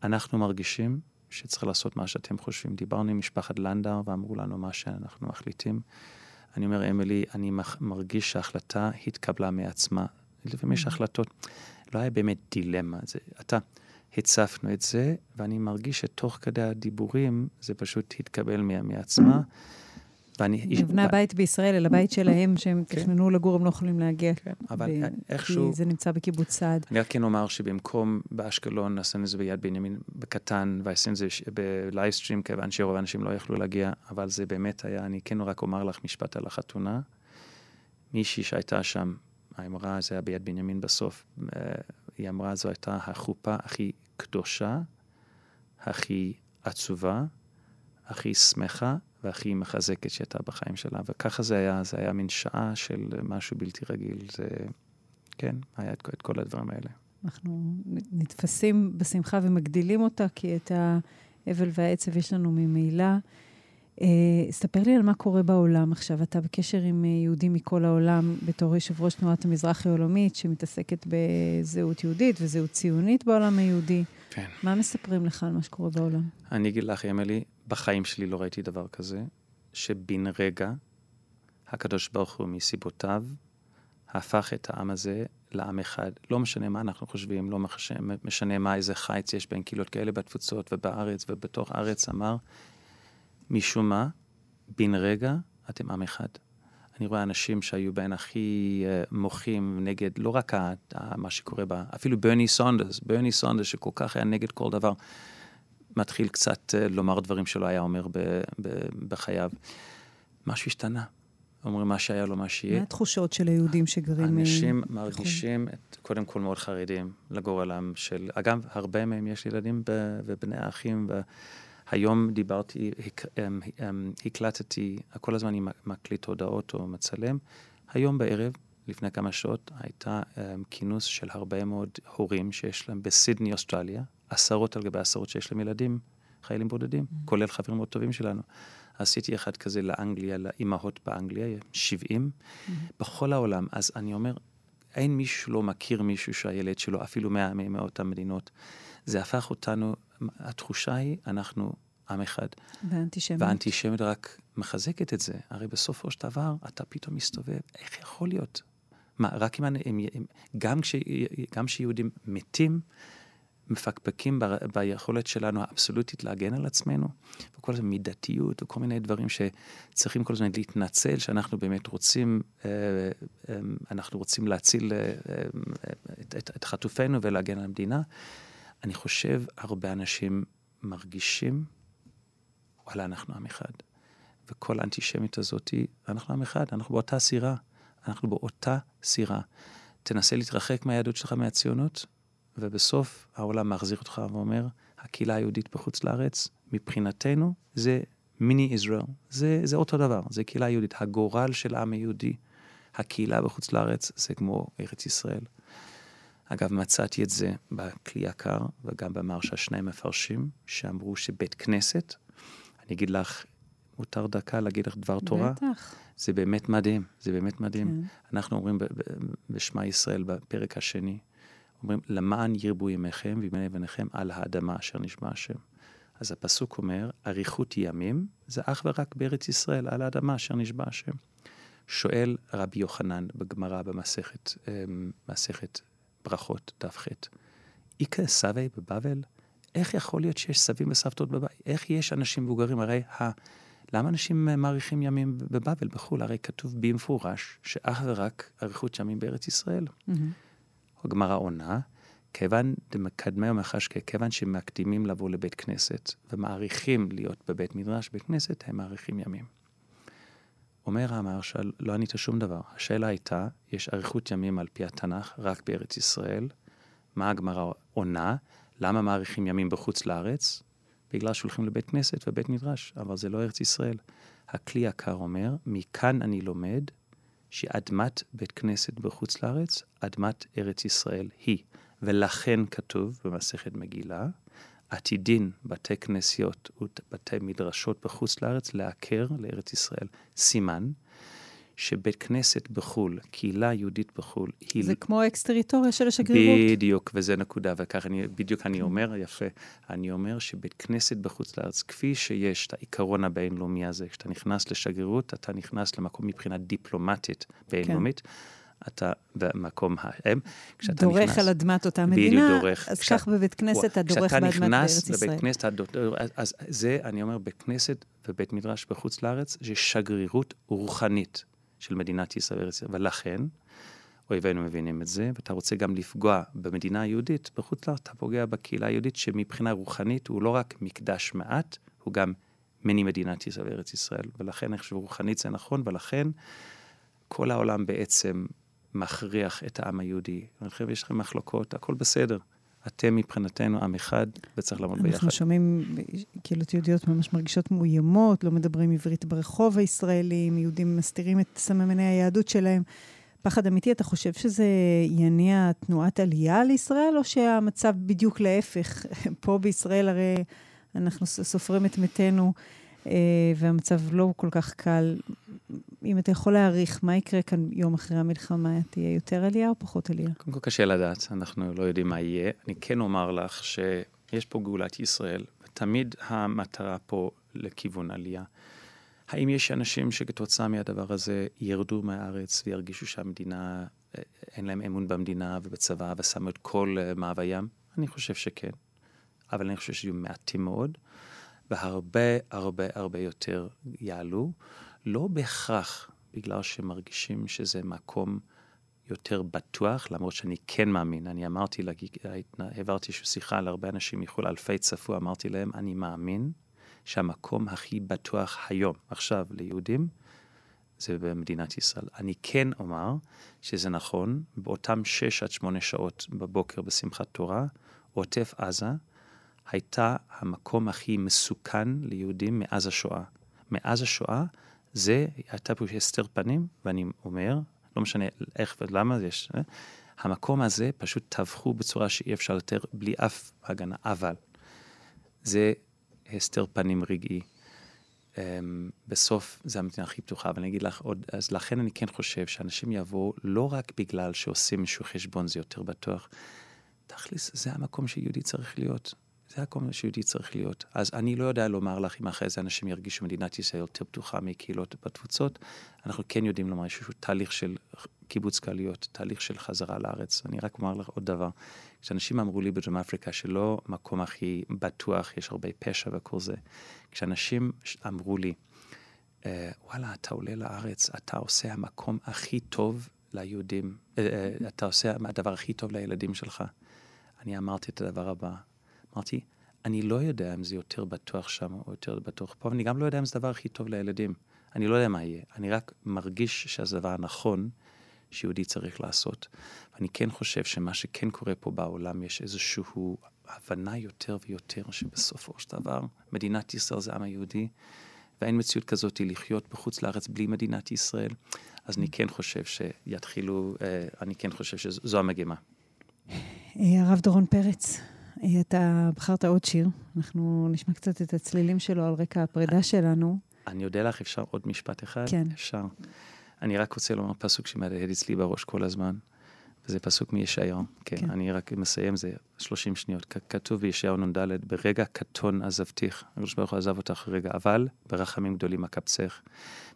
אנחנו מרגישים שצריך לעשות מה שאתם חושבים. דיברנו עם משפחת לנדאו ואמרו לנו מה שאנחנו מחליטים. אני אומר, אמילי, אני מרגיש שההחלטה התקבלה מעצמה. לפעמים יש החלטות, לא היה באמת דילמה. זה, אתה, הצפנו את זה, ואני מרגיש שתוך כדי הדיבורים זה פשוט התקבל מעצמה. ואני... נבנה ו... בית בישראל, אלא בית שלהם, שהם כן. תכננו לגור, הם לא יכולים להגיע. כן, אבל ב... איכשהו... כי זה נמצא בקיבוץ סעד. אני רק כן אומר שבמקום באשקלון, עשינו את זה ביד בנימין בקטן, ועשינו את זה בלייסטרים, כיוון שרוב האנשים לא יכלו להגיע, אבל זה באמת היה, אני כן רק אומר לך משפט על החתונה. מישהי שהייתה שם, האמרה, זה היה ביד בנימין בסוף, אה, היא אמרה, זו הייתה החופה הכי קדושה, הכי עצובה, הכי שמחה והכי מחזקת שהייתה בחיים שלה. וככה זה היה, זה היה מין שעה של משהו בלתי רגיל. זה, כן, היה את, את כל הדברים האלה. אנחנו נתפסים בשמחה ומגדילים אותה, כי את האבל והעצב יש לנו ממילא. Uh, ספר לי על מה קורה בעולם עכשיו. אתה בקשר עם יהודים מכל העולם בתור יושב ראש תנועת המזרח העולמית, שמתעסקת בזהות יהודית וזהות ציונית בעולם היהודי. כן. מה מספרים לך על מה שקורה בעולם? אני אגיד לך, אמילי, בחיים שלי לא ראיתי דבר כזה, שבן רגע הקדוש ברוך הוא מסיבותיו הפך את העם הזה לעם אחד. לא משנה מה אנחנו חושבים, לא משנה מה, איזה חיץ יש בין קהילות כאלה בתפוצות ובארץ ובתוך הארץ, אמר, משום מה, בן רגע אתם עם אחד. אני רואה אנשים שהיו בין הכי uh, מוחים נגד, לא רק מה שקורה בה, אפילו ברני סונדרס, ברני סונדרס שכל כך היה נגד כל דבר, מתחיל קצת uh, לומר דברים שלא היה אומר ב, ב, בחייו. משהו השתנה. אומרים מה שהיה לו, מה שיהיה. מה התחושות של היהודים שגרים... אה, אנשים מרגישים, את, קודם כל מאוד חרדים לגורלם של... אגב, הרבה מהם יש ילדים ובני האחים. ו... היום דיברתי, אמ, אמ, הקלטתי, כל הזמן אני מקליט הודעות או מצלם. היום בערב, לפני כמה שעות, הייתה אמ, כינוס של הרבה מאוד הורים שיש להם בסידני, אוסטרליה, עשרות על גבי עשרות שיש להם ילדים, חיילים בודדים, mm-hmm. כולל חברים מאוד טובים שלנו. עשיתי אחד כזה לאנגליה, לאימהות באנגליה, 70, mm-hmm. בכל העולם. אז אני אומר, אין מישהו שלא מכיר מישהו שהילד שלו, אפילו מאותן מדינות. זה הפך אותנו, התחושה היא, אנחנו עם אחד. ואנטישמיות. ואנטישמיות רק מחזקת את זה. הרי בסופו של דבר, אתה פתאום מסתובב, איך יכול להיות? מה, רק אם, אני, אם, אם גם, כש, גם כשיהודים מתים, מפקפקים ב, ביכולת שלנו האבסולוטית להגן על עצמנו, וכל הזמן מידתיות וכל מיני דברים שצריכים כל הזמן להתנצל, שאנחנו באמת רוצים, אה, אה, אנחנו רוצים להציל אה, את, את, את חטופינו ולהגן על המדינה. אני חושב, הרבה אנשים מרגישים, וואלה, אנחנו עם אחד. וכל האנטישמית הזאת, אנחנו עם אחד, אנחנו באותה סירה. אנחנו באותה סירה. תנסה להתרחק מהיהדות שלך, מהציונות, ובסוף העולם מחזיר אותך ואומר, הקהילה היהודית בחוץ לארץ, מבחינתנו זה מיני ישראל. זה, זה אותו דבר, זה קהילה יהודית. הגורל של העם היהודי, הקהילה בחוץ לארץ, זה כמו ארץ ישראל. אגב, מצאתי את זה בכלי יקר וגם במרשה שני מפרשים, שאמרו שבית כנסת, אני אגיד לך, מותר דקה להגיד לך דבר תורה? בטח. זה באמת מדהים, זה באמת מדהים. כן. אנחנו אומרים בשמע ישראל בפרק השני, אומרים, למען ירבו ימיכם וימי בניכם על האדמה אשר נשבע השם. אז הפסוק אומר, אריכות ימים זה אך ורק בארץ ישראל, על האדמה אשר נשבע השם. שואל רבי יוחנן בגמרא במסכת אמ, מסכת ברכות, דף ח', איכא סבי בבבל? איך יכול להיות שיש סבים וסבתות בבית? איך יש אנשים מבוגרים? הרי ה... למה אנשים מאריכים ימים בבבל, בחו"ל? הרי כתוב במפורש שאך ורק אריכות ימים בארץ ישראל. Mm-hmm. הגמרא עונה, כיוון דמקדמי ומחשקי, כיוון שמקדימים לבוא לבית כנסת ומעריכים להיות בבית מדרש, בית כנסת, הם מעריכים ימים. אומר המהרש"ל, לא ענית שום דבר. השאלה הייתה, יש אריכות ימים על פי התנ"ך רק בארץ ישראל. מה הגמרא עונה? למה מעריכים ימים בחוץ לארץ? בגלל שהולכים לבית כנסת ובית מדרש, אבל זה לא ארץ ישראל. הכלי יקר אומר, מכאן אני לומד שאדמת בית כנסת בחוץ לארץ, אדמת ארץ ישראל היא. ולכן כתוב במסכת מגילה, עתידין בתי כנסיות ובתי מדרשות בחוץ לארץ לעקר לארץ ישראל. סימן שבית כנסת בחו"ל, קהילה יהודית בחו"ל, היא... זה כמו אקס-טריטוריה של השגרירות. בדיוק, וזה נקודה, וכך אני, בדיוק אני אומר, יפה, אני אומר שבית כנסת בחוץ לארץ, כפי שיש את העיקרון הבינלאומי הזה, כשאתה נכנס לשגרירות, אתה נכנס למקום מבחינה דיפלומטית בינלאומית, כן. אתה במקום האם. כשאתה דורך נכנס... על אדמת אותה מדינה, בדיוק דורך. אז כך בבית כנסת אתה דורך באדמת בארץ ישראל. כשאתה נכנס לבית כנסת, אז זה, אני אומר, בית כנסת ובית מדרש בחוץ לארץ, זה שגרירות רוחנית של מדינת ישראל, ולכן, אויבינו מבינים את זה, ואתה רוצה גם לפגוע במדינה היהודית, בחוץ לארץ אתה פוגע בקהילה היהודית, שמבחינה רוחנית הוא לא רק מקדש מעט, הוא גם מני מדינת ישראל וארץ ישראל. ולכן אני חושב רוחנית זה נכון, ולכן כל העולם בעצם מכריח את העם היהודי. אני חושב יש לכם מחלוקות, הכל בסדר. אתם מבחינתנו עם אחד, וצריך לעמוד ביחד. אנחנו שומעים קהילות יהודיות ממש מרגישות מאוימות, לא מדברים עברית ברחוב הישראלי, יהודים מסתירים את סממני היהדות שלהם. פחד אמיתי, אתה חושב שזה יניע תנועת עלייה לישראל, או שהמצב בדיוק להפך? *laughs* פה בישראל הרי אנחנו סופרים את מתינו, אה, והמצב לא כל כך קל. אם אתה יכול להעריך, מה יקרה כאן יום אחרי המלחמה? תהיה יותר עלייה או פחות עלייה? קודם כל קשה לדעת, אנחנו לא יודעים מה יהיה. אני כן אומר לך שיש פה גאולת ישראל, ותמיד המטרה פה לכיוון עלייה. האם יש אנשים שכתוצאה מהדבר הזה ירדו מהארץ וירגישו שהמדינה, אה, אין להם אמון במדינה ובצבא ושמו את כל אה, מאוויים? אני חושב שכן. אבל אני חושב שיהיו מעטים מאוד, והרבה הרבה הרבה יותר יעלו, לא בהכרח בגלל שמרגישים שזה מקום יותר בטוח, למרות שאני כן מאמין. אני אמרתי, העברתי שיחה להרבה אנשים מחו"ל, אלפי צפו, אמרתי להם, אני מאמין שהמקום הכי בטוח היום, עכשיו, ליהודים, זה במדינת ישראל. אני כן אומר שזה נכון, באותם שש עד שמונה שעות בבוקר בשמחת תורה, עוטף עזה הייתה המקום הכי מסוכן ליהודים מאז השואה. מאז השואה זה, הייתה פה הסתר פנים, ואני אומר, לא משנה איך ולמה יש, אה? המקום הזה פשוט טבחו בצורה שאי אפשר יותר בלי אף הגנה, אבל זה הסתר פנים רגעי. Um, בסוף זה המדינה הכי פתוחה, ואני אגיד לך עוד, אז לכן אני כן חושב שאנשים יבואו לא רק בגלל שעושים איזשהו חשבון זה יותר בטוח, תכלס, זה המקום שיהודי צריך להיות. זה המקום שיהודי צריך להיות. אז אני לא יודע לומר לך אם אחרי זה אנשים ירגישו מדינת ישראל יותר פתוחה מקהילות בתפוצות. אנחנו כן יודעים לומר איזשהו תהליך של קיבוץ גלויות, תהליך של חזרה לארץ. אני רק אומר לך עוד דבר. כשאנשים אמרו לי בדרום אפריקה שלא מקום הכי בטוח, יש הרבה פשע וכל זה, כשאנשים אמרו לי, אה, וואלה, אתה עולה לארץ, אתה עושה המקום הכי טוב ליהודים, אה, אה, אתה עושה הדבר הכי טוב לילדים שלך. אני אמרתי את הדבר הבא, אמרתי, אני לא יודע אם זה יותר בטוח שם או יותר בטוח פה, ואני גם לא יודע אם זה הדבר הכי טוב לילדים. אני לא יודע מה יהיה, אני רק מרגיש שזה הדבר הנכון שיהודי צריך לעשות. ואני כן חושב שמה שכן קורה פה בעולם, יש איזושהי הבנה יותר ויותר שבסופו של דבר מדינת ישראל זה העם היהודי, ואין מציאות כזאת לחיות בחוץ לארץ בלי מדינת ישראל. אז אני כן חושב שיתחילו, אה, אני כן חושב שזו המגמה. אה, הרב דורון פרץ, אתה בחרת עוד שיר, אנחנו נשמע קצת את הצלילים שלו על רקע הפרידה שלנו. אני יודע לך, אפשר עוד משפט אחד? כן. אפשר. אני רק רוצה לומר פסוק שמהדהד אצלי בראש כל הזמן, וזה פסוק מישעיהו. כן, כן, אני רק מסיים, זה 30 שניות. כתוב בישעיהו נ"ד, ברגע קטון עזבתיך, הקדוש ברוך הוא עזב אותך רגע, אבל ברחמים גדולים אקבצך.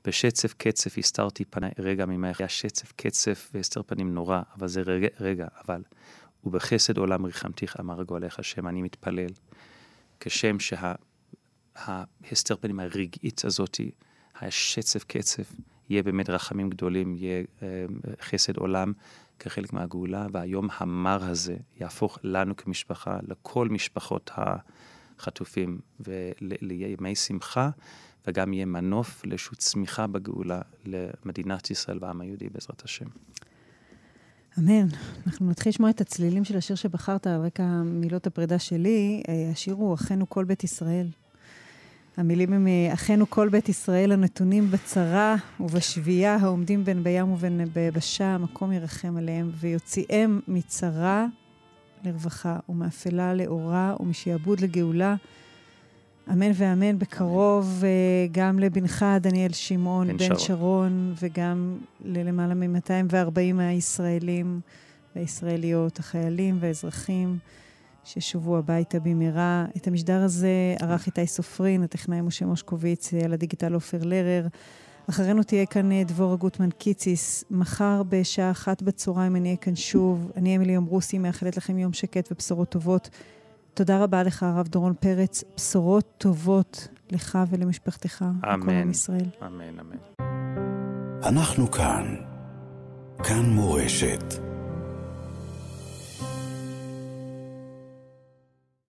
בשצף קצף הסתרתי פניי רגע ממך. היה שצף קצף והסתר פנים נורא, אבל זה רגע, רגע, אבל. ובחסד עולם ריחמתיך אמר גואלך השם, אני מתפלל, כשם שההסתר פנים הרגעית הזאתי, השצף קצף, יהיה באמת רחמים גדולים, יהיה אה, חסד עולם כחלק מהגאולה, והיום המר הזה יהפוך לנו כמשפחה, לכל משפחות החטופים, ולימי שמחה, וגם יהיה מנוף לאיזושהי צמיחה בגאולה למדינת ישראל והעם היהודי בעזרת השם. אמן. אנחנו נתחיל לשמוע את הצלילים של השיר שבחרת על רקע מילות הפרידה שלי. אה, השיר הוא אחינו כל בית ישראל. המילים הם אה, אחינו כל בית ישראל הנתונים בצרה ובשבייה העומדים בין בים ובין ביבשה, המקום ירחם עליהם ויוציאם מצרה לרווחה ומאפלה לאורה ומשעבוד לגאולה. אמן ואמן בקרוב אה, גם לבנך דניאל שמעון, בן, בן שרון. שרון, וגם ללמעלה מ-240 מהישראלים והישראליות, החיילים והאזרחים ששובו הביתה במהרה. את המשדר הזה ערך איתי סופרין, הטכנאי משה מושקוביץ, על הדיגיטל עופר לרר. אחרינו תהיה כאן אה, דבורה גוטמן קיציס. מחר בשעה אחת בצהריים אני אהיה כאן שוב. אני אמילי אמרוסי, מאחלת לכם יום שקט ובשורות טובות. תודה רבה לך, הרב דורון פרץ. בשורות טובות לך ולמשפחתך. אמן. לכל עם ישראל. אמן, אמן. אנחנו כאן. כאן מורשת.